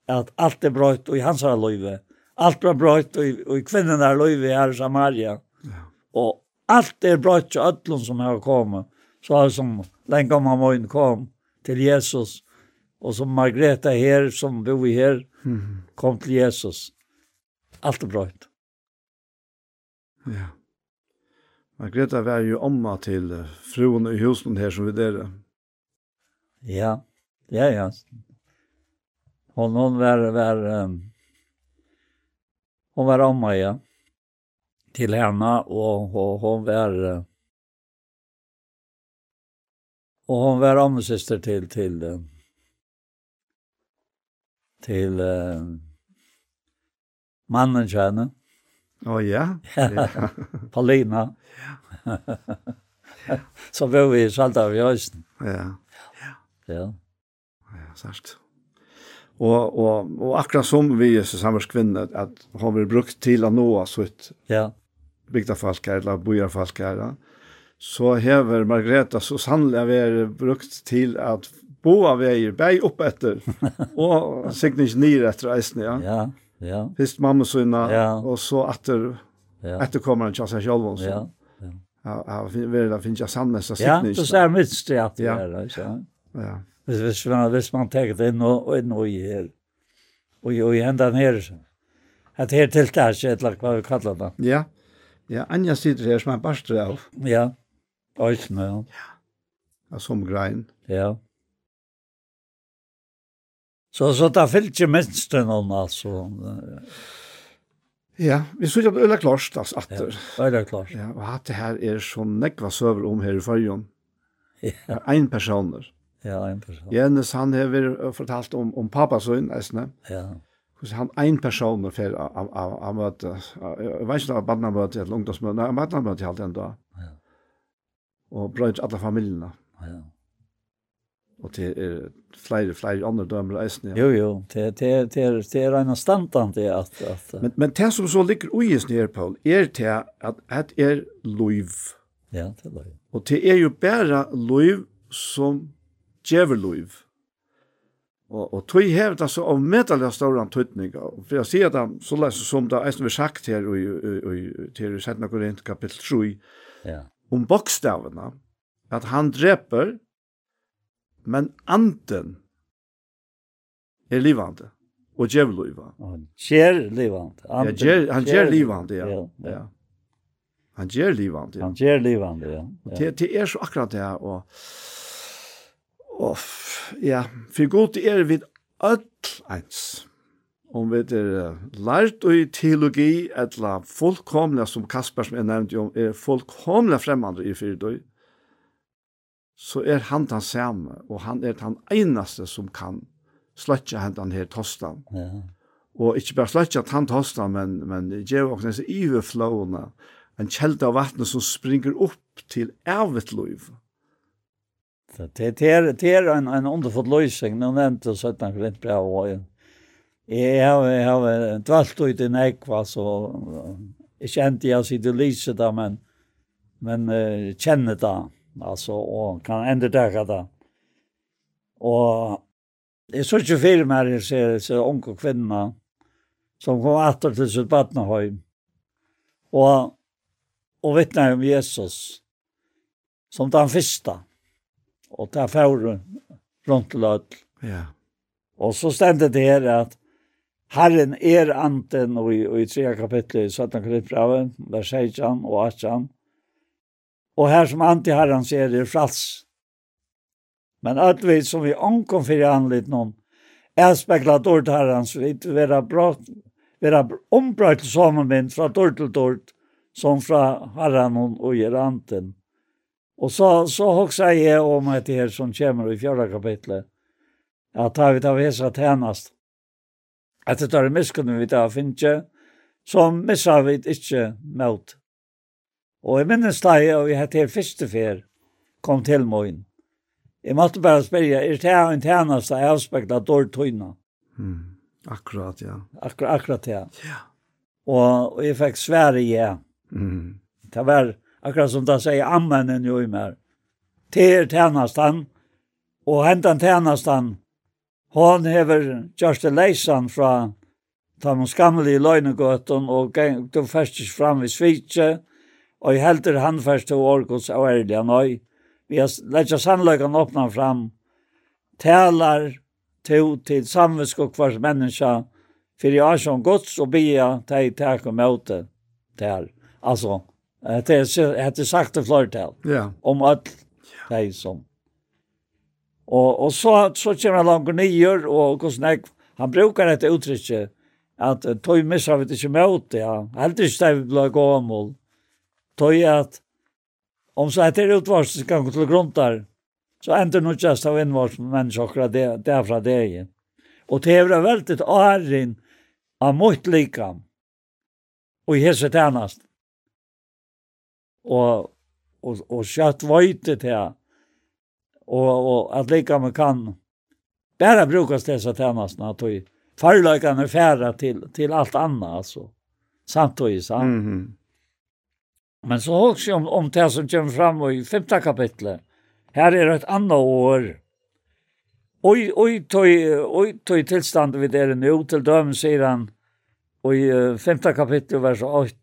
att allt är brøyt, og i hans er løyve, Allt var brøyt, og i, och i kvinnorna løyve, her i Samaria. Og alt er brøtt til ødlen som har kommet. Så har som lenge man må kom til Jesus. Og som Margrethe her, som bor her, kom til Jesus. Alt er brøtt.
Ja. Margrethe var jo omma til fruen i husen her som vi der.
Ja, ja, ja. Hon, hon var, var, um, hon var omma, ja. Mm till henne och, og hon var och hon var omsyster till till till uh, mannen kjenne.
Å oh, ja. ja.
Paulina. så var vi i Salta vid Øysten.
Ja.
Ja.
Ja, sagt. Og, og, og akkurat som vi er samverskvinne, at har vi brukt til å nå sitt
ut.
Ja bygdafalkar eller bojarfalkar så hever Margareta så sannelig vært brukt til at boa veier, bei opp etter, og sikkert ikke nyr etter eisen, ja.
Ja, ja.
Fyrst mamma sønna,
ja.
og så etter,
ja.
etter kommer han til seg selv, så.
Ja,
ja. Ja, det finnes jeg
sannmest,
sikkert ikke.
Ja, det ser mitt sted at det er, ja.
Ja.
Hvis, hvis, man, hvis man tenker det inn og inn og i her, og i hendan her, at her tiltar eller hva vi kallar det.
Ja, ja Ja, Anja sitter her som er barstre av.
Ja, øyne, ja.
Ja, av som grein.
Ja. Så, så det er ikke minst noen, altså.
Ja, vi så ikke er klart, altså, atter.
Ja, det er klart.
Ja, og at det her er så nekva søver om her i fargen.
Ja.
Ein personer.
Ja, ein person.
Jens, han har fortalt om, om papasøyn, eisne.
Ja, ja
hvordan han ein person og fer av av av møte. Jeg vet ikke om barna møte eller ungdomsmøte, nei, barna møte helt enda.
Ja.
Og brød alle familiene.
Ja.
Og til er flere, flere andre dømer eisen, ja.
Jo, jo, det, det, det, det er en standant det at, at...
Men, men det som så ligger ui i snir, Paul, er til at det er lov.
Ja, det er loiv.
Og det er jo bare lov som djever loiv. Og, og tog hever det så av medelig større antydning. Og For jeg sier det så leser som det er som vi sagt her i, i, i, til Sætna Korint kapittel 3,
ja.
om bokstavene, at han dreper, men anden er livande, og djev livet.
Han gjer livande.
Ja, gjer, han gjer livande, ja.
ja.
ja.
ja.
Han gjer livande, ja.
Han gjer livande, ja. ja.
Det, det er så akkurat det, og... Og ja, for god er vi öll eins. Om vi er lært i teologi, etla fullkomlega, som Kasper som jeg nevnte om, er fullkomlega fremmande i fyrdøy, så er han den samme, og han er den einaste som kan sløtja hendan her tostan.
Ja.
Og ikke bare sløtja han tostan, men, men gjev oss nese iverflåna, en kjelda av vattnet som springer opp til evigt liv.
Det är det är en en underfull lösning när nämnt så att han glömt bra och jag har jag har dvalt ut i Nekva så jag kände jag sig det lyset där men men uh, känner det alltså och kan ändå där det. Och det är så ju fel med det så så onkel kvinna som kom åter till sitt barnhem. Och och vittnar om Jesus som den första og ta fjorden rundt til.
Ja.
Og så stendet det her at Herren er anten, og i, og i tre kapitlet i 17 kapitlet, vers 16 og 18. Og her som anti-herren ser er frals. Men alt vi som vi omkom fyrir anlitt noen, er speklat til herren, så vi ikke vera brått, vera ombrøtt sammen min fra dårlig til dårlig, som fra herren og i ranten. Og så så hoksa jeg om et her som kommer i fjärde kapitlet att ta vi tar vesa tjenest, Att det er miskunn vi tar finche som missar vi ikke mot. Och jeg minnes da jeg, og vi hade her första fer kom till mig. Jeg måste bara spørre, er det en tjeneste jeg aspekt dårlig dårtöjna?
Mm. Akkurat, ja.
Akkurat, akkurat, ja.
Ja.
Och, og jeg fikk svære, ja.
Mm.
Det var, akkurat som det sier ammenen jo i mer. Ter tjänast han, og hentan tjenestan, han, hon hever just a leisan fra de i løgnegøtten, og de festes fram i svitje, og i helter han feste årgods og ærlige nøy. Vi har lett sannløkken åpna fram, talar to til samvisk og kvars menneska, for jeg har som gods og bia, teg, tek og møte, til. Altså, Det är att det sagt det flertal.
Ja.
Om att det är som. Och och så så kör han långt ner och hur snack han brukar ett uttryck att tog missar vi inte mot det. Ja. Aldrig stäv blå gammal. Tog att om så att det utvars ska gå till grontar. så ändå nog just av en vars människor det därför det är. Och det är väldigt arrin av mot likam. Och i hese tjänast og, og, og kjøtt vøyte til og, og at lika man kan bare brukas dessa tjänsterna att ju förlagarna färra till till allt annat alltså samtidigt så. Mm
-hmm.
Men så också om om det som kommer fram i femte kapitlet. Här är det ett annat år. Oj oj toj oj toj tillstånd vid det nu till döm sedan och i femte kapittel, vers 8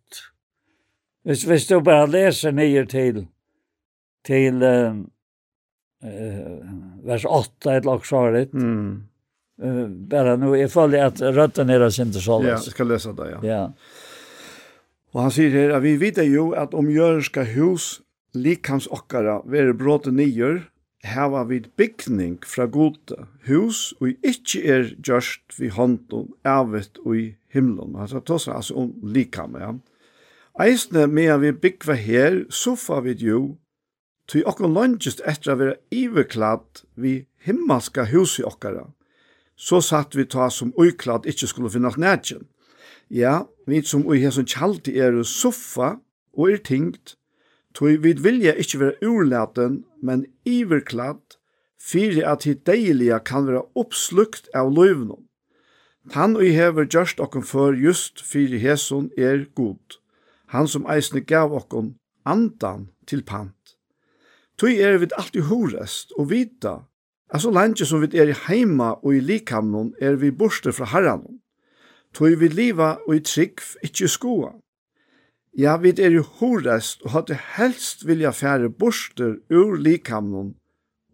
Hvis, hvis du bare leser nye til, til um, uh, vers 8 et lag svaret,
mm.
uh, bare nå, jeg føler at røtten er sin til
sånn.
Ja,
jeg skal lese det, ja.
ja.
Og han sier her, at vi vet jo at om jørska hus likams okkara være bråte nyer, hava vid byggning fra gode hus, og ikkje er gjørst vi hånden, avet og i himlen. Han tar seg altså om likam, ja. Mm Eisne med vi byggva her, soffa vi jo, ty okkon langest etter å være iverkladd vi himmelska hus i okkara. Så satt vi ta som uikladd ikkje skulle finna nætjen. Ja, vi som ui her kjaldi er soffa og er tingt, tog vi vilja ikkje være urlaten, men iverkladd, fyrir at hit deilige kan være oppslukt av løyvnum. Han og hever gjørst okken for just fyrir hesson er god han som eisne gav okkon andan til pant. Tui er vi alt i horest og vita, at så lenge som vi er i heima og i likamnon er vi borste fra herranon. Tui vi liva og i trygg ikkje skoa. Ja, vi er i horest og hadde helst vilja fære borster ur likamnon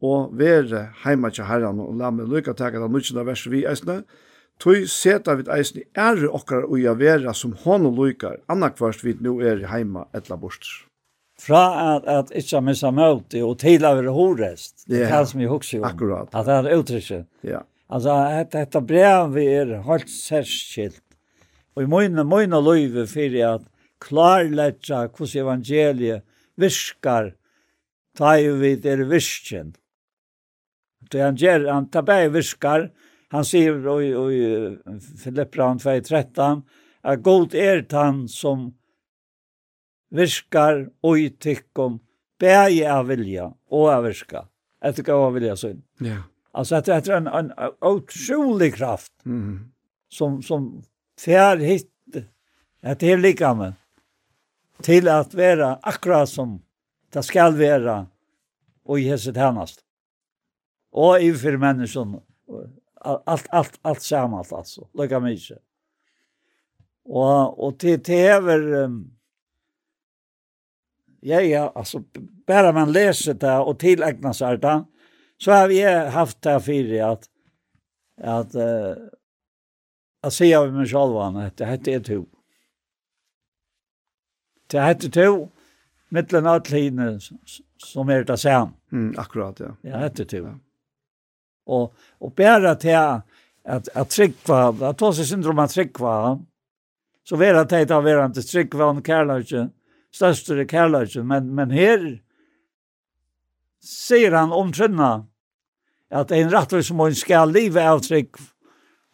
og være heima til herranon. Og la meg lykka teka da nukkina verset vi eisne, Tui seta vid eisen i ære okkar og ja vera som hon og lukar, annakvarst vid nu er i heima etla bort.
Fra at, at ikkja missa møte og til av horest, det
yeah.
er som jeg hukse om.
Akkurat.
At det er uttrykket.
Ja.
Altså, et, dette brev vi er helt særskilt. Og i mine, mine løyve fyrir at klarletja hos evangeliet virkar ta vi er virkjen. Så han gjør, han tar bare virkar, Han sier i, i Filippan 2.13 at god er han som virkar og i tikkum bægi av vilja og av virka. Etter gav av vilja sin.
Ja.
Altså etter, etter en, en, en otrolig kraft
mm.
som, som fjer hitt etter her likamen til at vara akkurat som det skal vara og i hese hennast. Og i för menneskene allt allt allt samalt alltså lika mycket och och till tv um, ja ja alltså bara man läser det och tillägnar sig det så har vi haft det för att att uh, att se av mig själv att det heter ett hus det heter to mittlen av som är det sam.
Mm, akkurat, ja.
Ja, hette to. Ja. Och och bara till att att tryckva att ta sig syndrom att tryckva så vet att det har varit inte tryckva om kärleken största kärleken men men här säger han om trunna at en rättvis som hon skal leva av tryck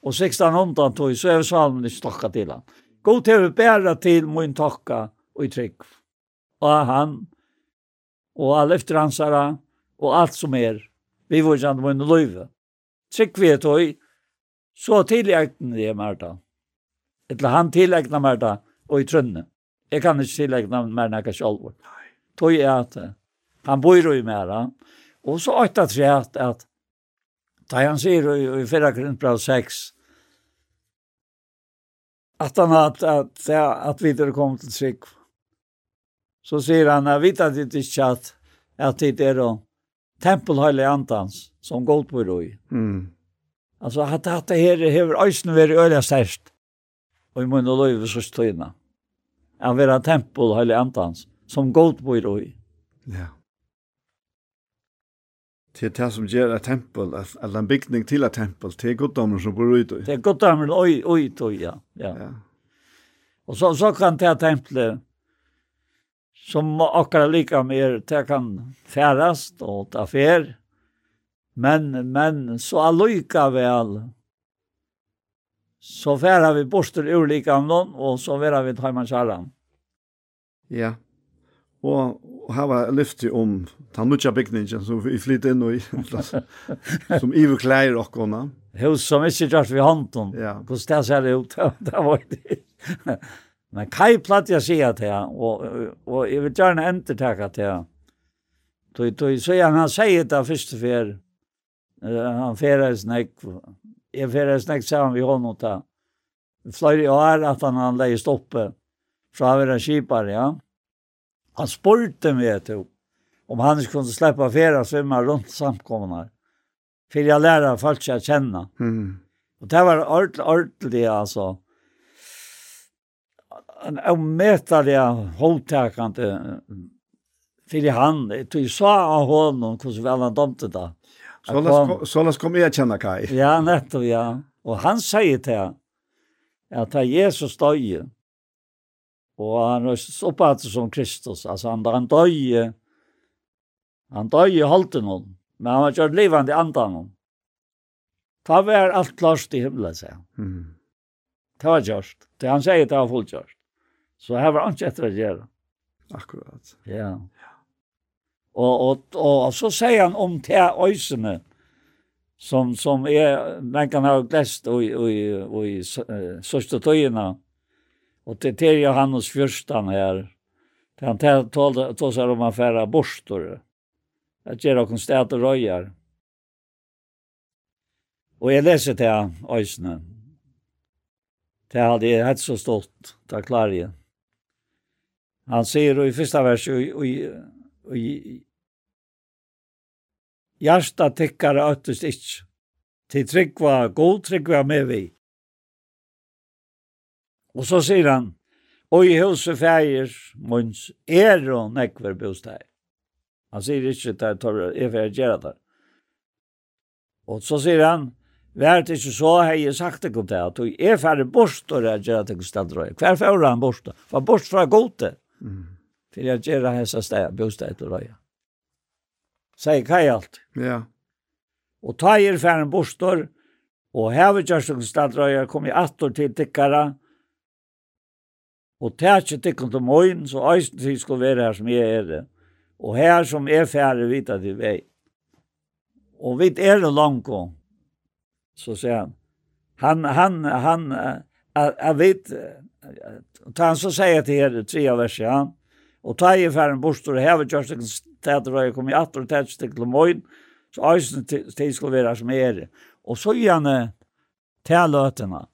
og 16 undan tog så er salmen i stocka til han. God till bära til min takka og i trygg. Og han og alle efter hans herre, og alt som er, vi var kjent min løyve. Trygg vi et høy, så tilleggen det Marta. Eller han tilleggen Marta og i trønne. Jeg kan ikke tilleggen mer nækka sjálfur. Tøy er at han bor jo i mera. Og så åtta tre at da han sier i 4 Korintbrev 6, at han at, at, at vi der kom til trygg. Så sier han, jeg vet at det ikke at, at det er å tempelheilig antans som gått på roi.
Mm.
Alltså at det her hever ösnen veri öliga stärst. og i munn og løyve så støyna. Han var tempelheilig antans som gått på roi.
Ja. Till det som gjør et tempel, eller en bygning til et tempel, til goddommer som bor ut.
Till goddomen, oi, oj, oj, ja. ja.
ja.
Og så, så kan det tempelet som akkar lika mer det kan färast och ta fär. Men, men så allika väl så färar vi borster ur lika amnon och så färar vi tajman kärran.
Ja, og hava lyfti om den nutja bygningen som vi flytt inn i, som Ivo klær okkona.
Hus som ikke gjørs vi hånden,
ja.
hvordan det ser ut, det var det. Men Kai platt jeg sier til han, og, og jeg vil gjerne entertakke til han. Tøy, tøy, så jeg, han sier det første fer, uh, han ferer snakk, jeg ferer snakk sammen vi hånden ta. Fløyre i år at han han leie stoppe fra å være kjipar, ja. Han spurte meg til om han ikke kunne slippe ferie svimme rundt samkommende. For jeg lærer folk ikke å kjenne.
Mm.
Og det var ordentlig, ordentlig, altså. Mm en avmätare holdtakende for han. Jag sa av honom hvordan vel han domte det.
Så låt kom jeg kjenne Kai.
Ja, nettopp, ja. Og han sier til han at det er Jesus döj. og han er upp som Kristus. Altså han, han döj. Han döj i halten. Men han har gjort livet i andan noen. Ta var alt klart i himmelen, sier han.
Mm.
Det var gjort. Det han sier, det var fullt gjort. Så här var inte efter att göra.
Akkurat.
Ja. Och och och så säger han om te øysene, som som är man kan ha glest och och och i sørste tøyene, Och til te Johannes förstan här. til han talade då så om affæra borstor. Att göra konstigt och röjar. Och jag läser det øysene, Det hade jag hade så stått där jeg. Han sier i första vers og och, och Hjärsta tikkar öttest ikk. Til tryggva, god tryggva med vi. Og så sier han, og i huset fægir, munns er og nekver bosteg. Han sier ikke at jeg tar er for jeg gjør det. Og så sier han, Vær vært ikke så har jeg sagt det godt det, at du er ferdig bort og jeg gjør det godt det. Hver fjord han bort, for bort fra godet.
Mm.
For jeg gjør hessa sted, bostad til røya. Sier kaj alt.
Ja.
Og ta er færen bostor, og hever kjørstukken stadrøya kom i attor til tikkara, og tætje tikkun til moin, så eisen tid skulle være her som jeg er det. Og her som er fære vita til vei. Og vit er det langt så säger han, han, han, han, jeg vet, Og ta han så sier til her, tre av verset, ja. Og ta i færen bostor, og heve kjørstikken tæter, og jeg kom i atter og tætstikken til morgen, så eisen tid skulle være som er. Og så gjerne til løtene.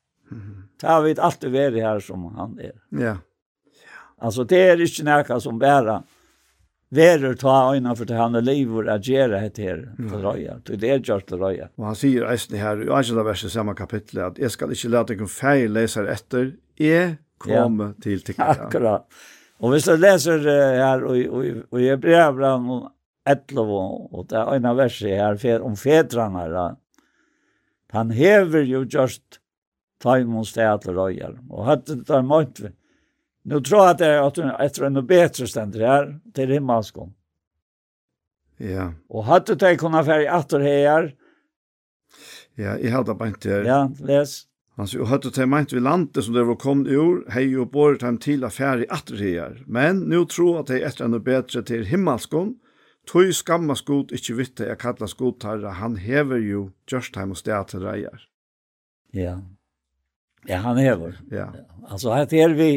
Ta vi alltid være her som han er.
Ja.
Altså, det er ikke noe som bare verer ta øyna for til han er liv at agera het her til røya. Det er gjort til røya.
Og han sier eisen her, i angela verset samme kapittel, at jeg skal ikke lade deg feil leser etter, jeg kom ja. till tycker.
Akkurat. Og hvis du leser uh, läser og och och i om etlov, og det er en av verset her, för om fäderna då. Han hever jo just taimons tajmon städer røyer, og hadde det där mot Nu tror jag att det är att efter en bedre ständer her, til himmelskånd.
Ja.
Og hadde det kunnat färg atter her?
Ja, jag hade bara inte.
Ja, läs.
Han sier, og høttu til meint vi landet som det var kommet i ord, hei og båret dem til affær i atre. Men nu tro at hei etter enda bedre til himmelskon, tog skamma skot ikkje vitte jeg kalla skottarra, han hever jo Gjørstheim og sted til reier.
Ja, ja han hever.
Ja.
Altså, her er vi,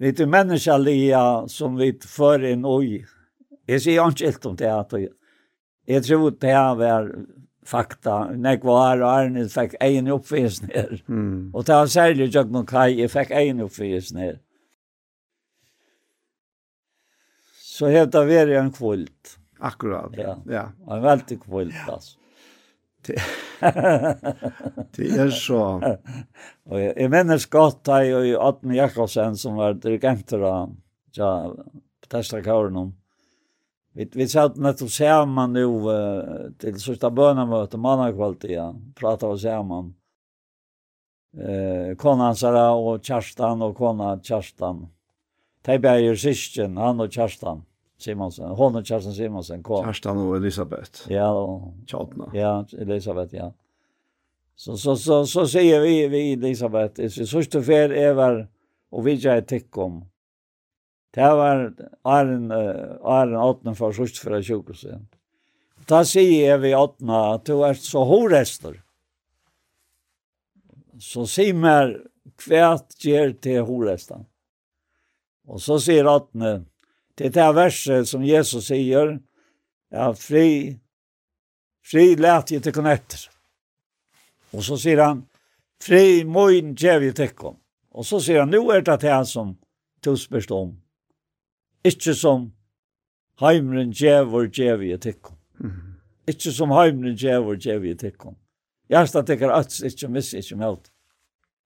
vi til menneskelige som vi fører en oi. Jeg sier ikke helt om det, at jeg tror det var fakta. Nek var og Arne fikk egen oppvis.
Mm.
Og det var særlig Jøgnon Kai, jeg fikk egen oppvis ned. Så helt av er en kvult.
Akkurat,
ja.
ja. ja.
En veldig kvult, ja. altså.
Det, det er så.
og jeg, jeg minnes godt da jeg og Adne Jakobsen som var dirigenter av ja, Testa Kaurenom. Vi, vi satt nettopp samman nu uh, till sista bönemötet, mannakvalt igen, pratade vi samman. Eh, konan Sara och Kerstan och kona Kerstan. De bäger syskon, han och Kerstan Simonsen. Hon och Kerstan Simonsen kom.
Kerstan och Elisabeth.
Ja. Och,
Tjatna.
Ja, Elisabeth, ja. Så, så, så, så säger vi, vi Elisabeth, i sista färd Eva väl och vi gör ett om Det var Arjen, Arjen Åtne for sørst fra sjukehuset. Da sier jeg vi Åtne at du er så horester. Så sier meg hva gjør til horesten. Og så sier Åtne, det er det verset som Jesus sier, ja, fri, fri lät jag till efter. Och så säger han, fri mojn djev jag tecken. Och så säger han, nu är det det som tusbest om. Ikke som heimren djevor djevi i tikkum. Ikke som heimren djevor djevi i tikkum. Gjersta tekker ats, ikke miss, ikke meld.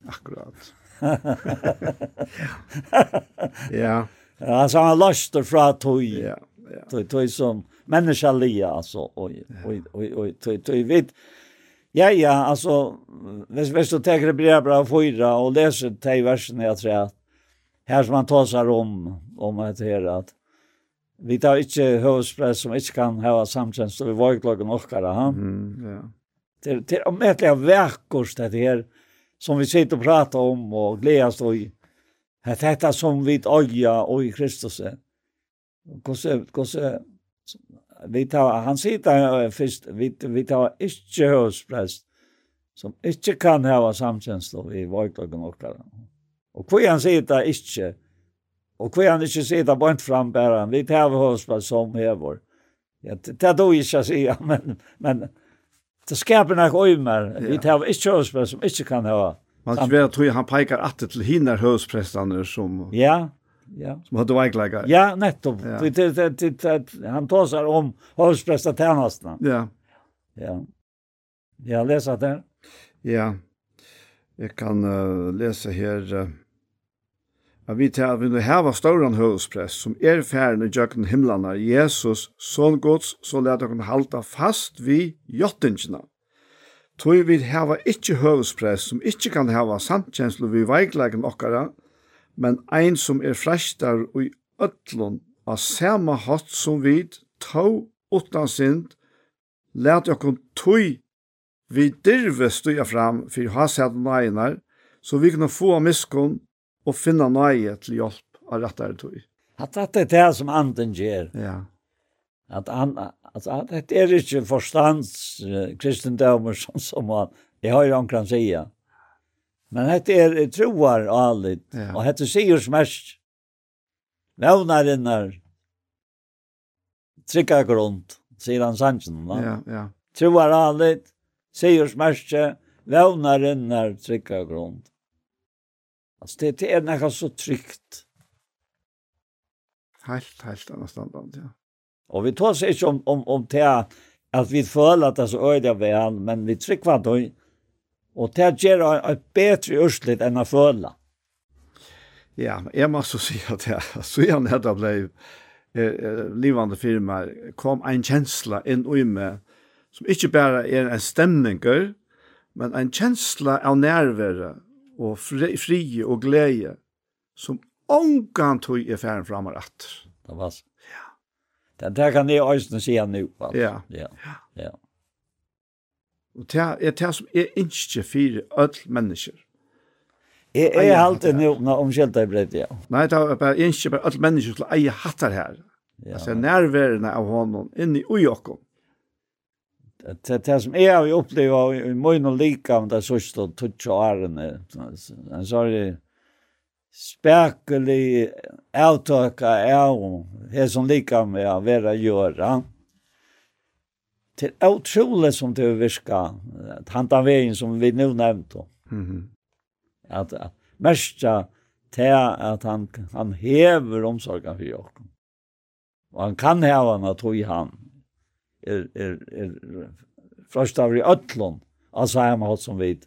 Akkurat. ja. ja.
Alltså han lastar fra tog.
Ja. Ja.
Tog, tog som människa lia alltså och och och tog tog vid. Ja ja, alltså Hvis, hvis du tar det bra bra fyra och läser te versen jag tror att här som man tar om, om att höra att vi tar inte huvudsprätt som inte kan ha samtjänst och vi var ju klagen åkare.
Mm, ja.
Det, det är omöjliga verkost det här som vi sitter och pratar om och glädjas och är detta som vi öja och i Kristus. Kosse, kosse, vi tar, han sitter först, vi, vi tar inte huvudsprätt som inte kan ha samtjänst och vi var ju klagen åkare. Mm. Og hva han sier det ikke, og hva han ikke sier det bare fram bare, vi tar oss på som hever. Ja, det er då ikke å si, men, men det skaper nok øymer, vi tar ikke oss på som ikke kan ha.
Man kan være, tror jeg, han peker at til hinner høsprestene som...
Ja, ja.
Som hadde veikleggere.
Ja, nettopp.
Ja.
Det, det, det, det, Han tar seg om høsprestetjenestene.
Ja.
Ja. Ja, leser det.
Ja. Jeg kan uh, lese her... Uh, at vi til at vi nu heva stauran høvesprest som er færen i jøkken himlana, Jesus, son gods, så let dere halda fast vi jottingina. Toi vi heva ikkje høvesprest som ikkje kan heva samtkjenslu vi veikleggen okkara, men ein som er frestar og i ötlun av sama hatt som vi tå utan sind, let dere toi vi dirve stuja fram fyrir sett einar, så vi kan få miskunn og finna nøye til hjelp av rettare tog.
At dette er det som anden gjør.
Ja.
At, an, at, at det er ikke forstands uh, kristendommer som, som man, jeg har jo omkring sida. Men det er troar alit,
ja.
og det sier smest vevnarinnar trykka grund, sier han sannsyn. Va?
Ja, ja.
Troar alit, sier smest vevnarinnar trykka grund. Alltså det, det är något så tryggt.
Helt, helt annanstans, standard, ja.
Och vi tar sig inte om, om, om det att vi føler at det er så øyde vi men vi trykker hva då. og det gjør et bedre urslit enn å føle.
Ja, jeg må så si at jeg, så när det ble eh, livande firma, kom en kjensla inn i meg, som ikke bare er en stemninger, men en kjensla av nærvære, og frie og glede som ångan tog er færen fram og atter.
Det var så. Ja. Det det kan jeg også si nu. Altså.
Ja.
Ja. ja.
Og det er det som er ikke fire ødel mennesker.
Jeg er alltid nå når omkjelt deg bredt, ja.
Nei, det er bare ikke bare ødel mennesker til å eie hattar her.
Ja.
Altså nærværende av honom inni ui okkom
det det som jag har upplevt i min och lika om det sista tutsa åren en sorg spekelig avtaka av det som lika med att vara göra till otroligt som det virka att hanta vägen som vi nu nämnt då
mhm.
Att, att märka te att han, han hever omsorgen för Jakob och han kan häva när tog han er, er, er fröstavar i ötlån. Alltså här man som vi.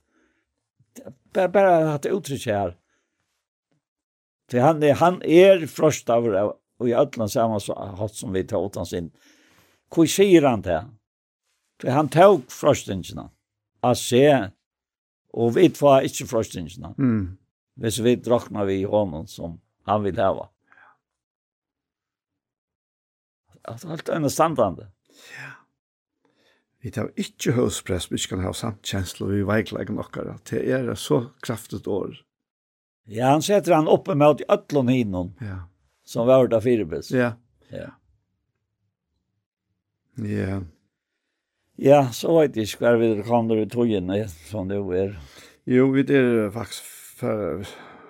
Bara, bara att det uttrycks här. För han er han är fröstavar i ötlån så man har som vid till åtans sin Hur sier han det? För han tog fröstingarna. Att se. Och vi får inte fröstingarna.
Mm.
Hvis vi draknar vi honom som han vill hava. Alt allt är standande. Ja.
Vi tar ikke høyspress, vi kan ha samt kjensler, vi veiklegger nokkara. Det er så kraftigt år.
Ja, han setter han oppe med i øtlån hinnom,
ja.
som var da firebils.
Ja.
Ja.
Ja.
Ja, så vet jeg ikke hva vi kommer i togene, som det er.
Jo, vi er faktisk for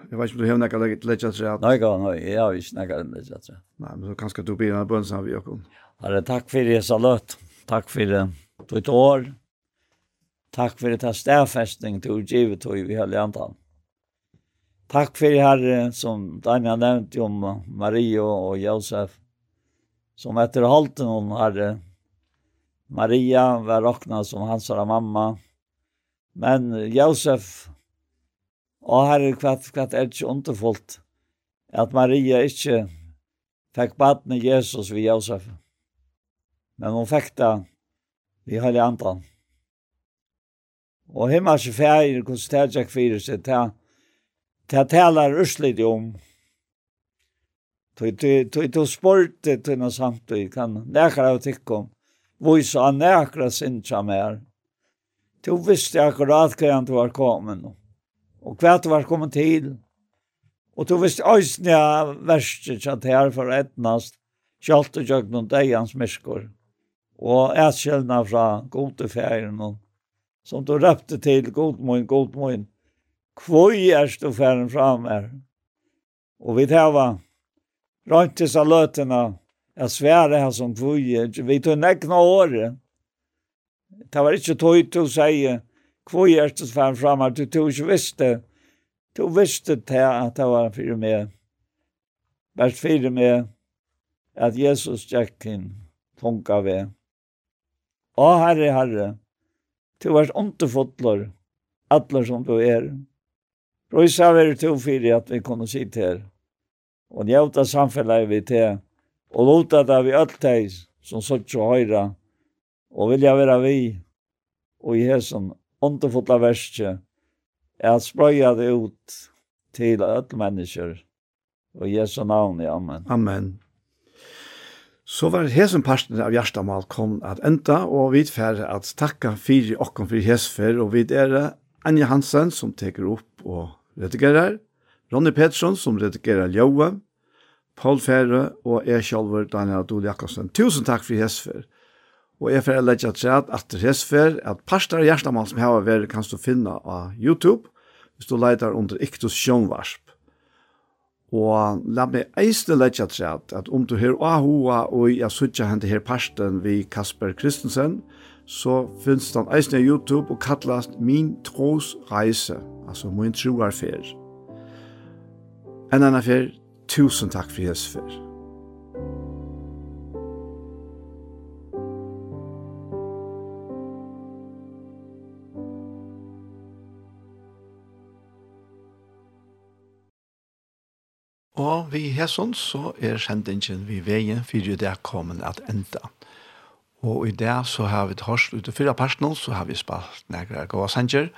Jeg vet ikke om du har några läggats rätt. Nej,
nei, jeg har ikke inte några läggats rätt.
Nei, men så kanskje du blir en bönsa av Jakob. Ja.
Herre, takk for det så løtt. Takk for det. Du år. Takk for det stedfestning til utgivet og i hele antan. Takk for det herre som Daniel nevnte om Maria og Josef. Som etter halten om herre Maria var råkna som hans mamma. Men Josef og herre hva, hva er ikke underfullt at Maria ikke fikk badne Jesus ved Josef. Men hon fikk det vi høyde andan. Og himma hvordan det er ikke fyrir seg, tæ, tæ tælar urslit om. Tøy, tu tøy, tøy sporte tøyna samtøy, kan nekra av tikkum, vysa av nekra sinja mer. Tøy visste akkurat hva han var komin, og hva du var komin til. Og tu visste òsne verset at her for etnast, kjalt og jøgnum deians myskor og ætskjellene fra godefæren, som du røpte til, god moin, god moin, kvøy er stofæren fra meg. Og vi tæva, rønt til saløtena, jeg svære her som kvøy, vi tog nekna året. Det var ikke tøy til å si, kvøy er stofæren fra meg, du tog ikke visste, du visste til at det var fyrir meg, vært fyrir meg, at Jesus gikk inn, tunga ved. Å Herre, Herre, du er underfotler, atler som du er. Røysa er to fyrir at vi kunne sitte her. Og njauta samfellet vi til, og lota det vi alt teis, som sutt og høyra, og vilja vera vi, og i hesson underfotla verskje, er at sprøya det ut til alle mennesker, og Jesu navn, amen.
Amen. Så var hesen parten av Gjerstamal kom at enda, og vi færre at takka fire okken for hesfer, og vi er Anja Hansen som teker opp og redigerer, Ronny Pettersson som redigerer Ljøve, Paul Fære og jeg selv, Daniel Adol Jakobsen. Tusen takk for hesfer. Og jeg får legge til at etter hesfer, at parter av Gjerstamal som har vært kan du finne av YouTube, hvis du leiter under Iktus Sjønvarsp. Og la meg eisne letja træt at om du her ahua og jeg sutja hente her parsten vi Kasper Kristensen, så finnes den eisne YouTube og kallast Min Tros Reise, altså Min Troarfer. En annan fer, tusen takk for hesfer. Og vi hesson så er kjendingen vi veien for det er kommet at enda. Og i det så har vi et hørt ut av fyra personer, så har vi spalt nægra gode sanger,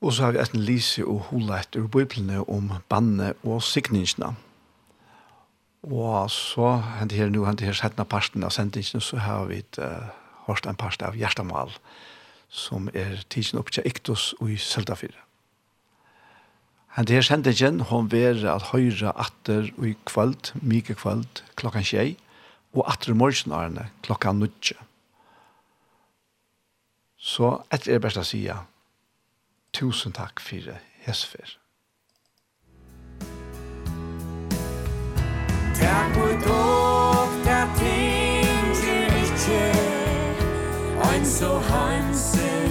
og så har vi etten lise og hula etter bøyplene om banne og sikningene. Og så hent her nu, hent her settene parten av sendingen, så har vi et uh, en parten av hjertemål, som er tidsen opp til Iktus og i Seldafyret. Han det her sendingen, hon ver at høyre atter og i kvöld, mye kvöld, klokkan tjei, og atter morgenarene klokkan nudje. Så etter er best å si, tusen takk for hesfer.
Takk for dog, takk ting til ikke, ein så hansen.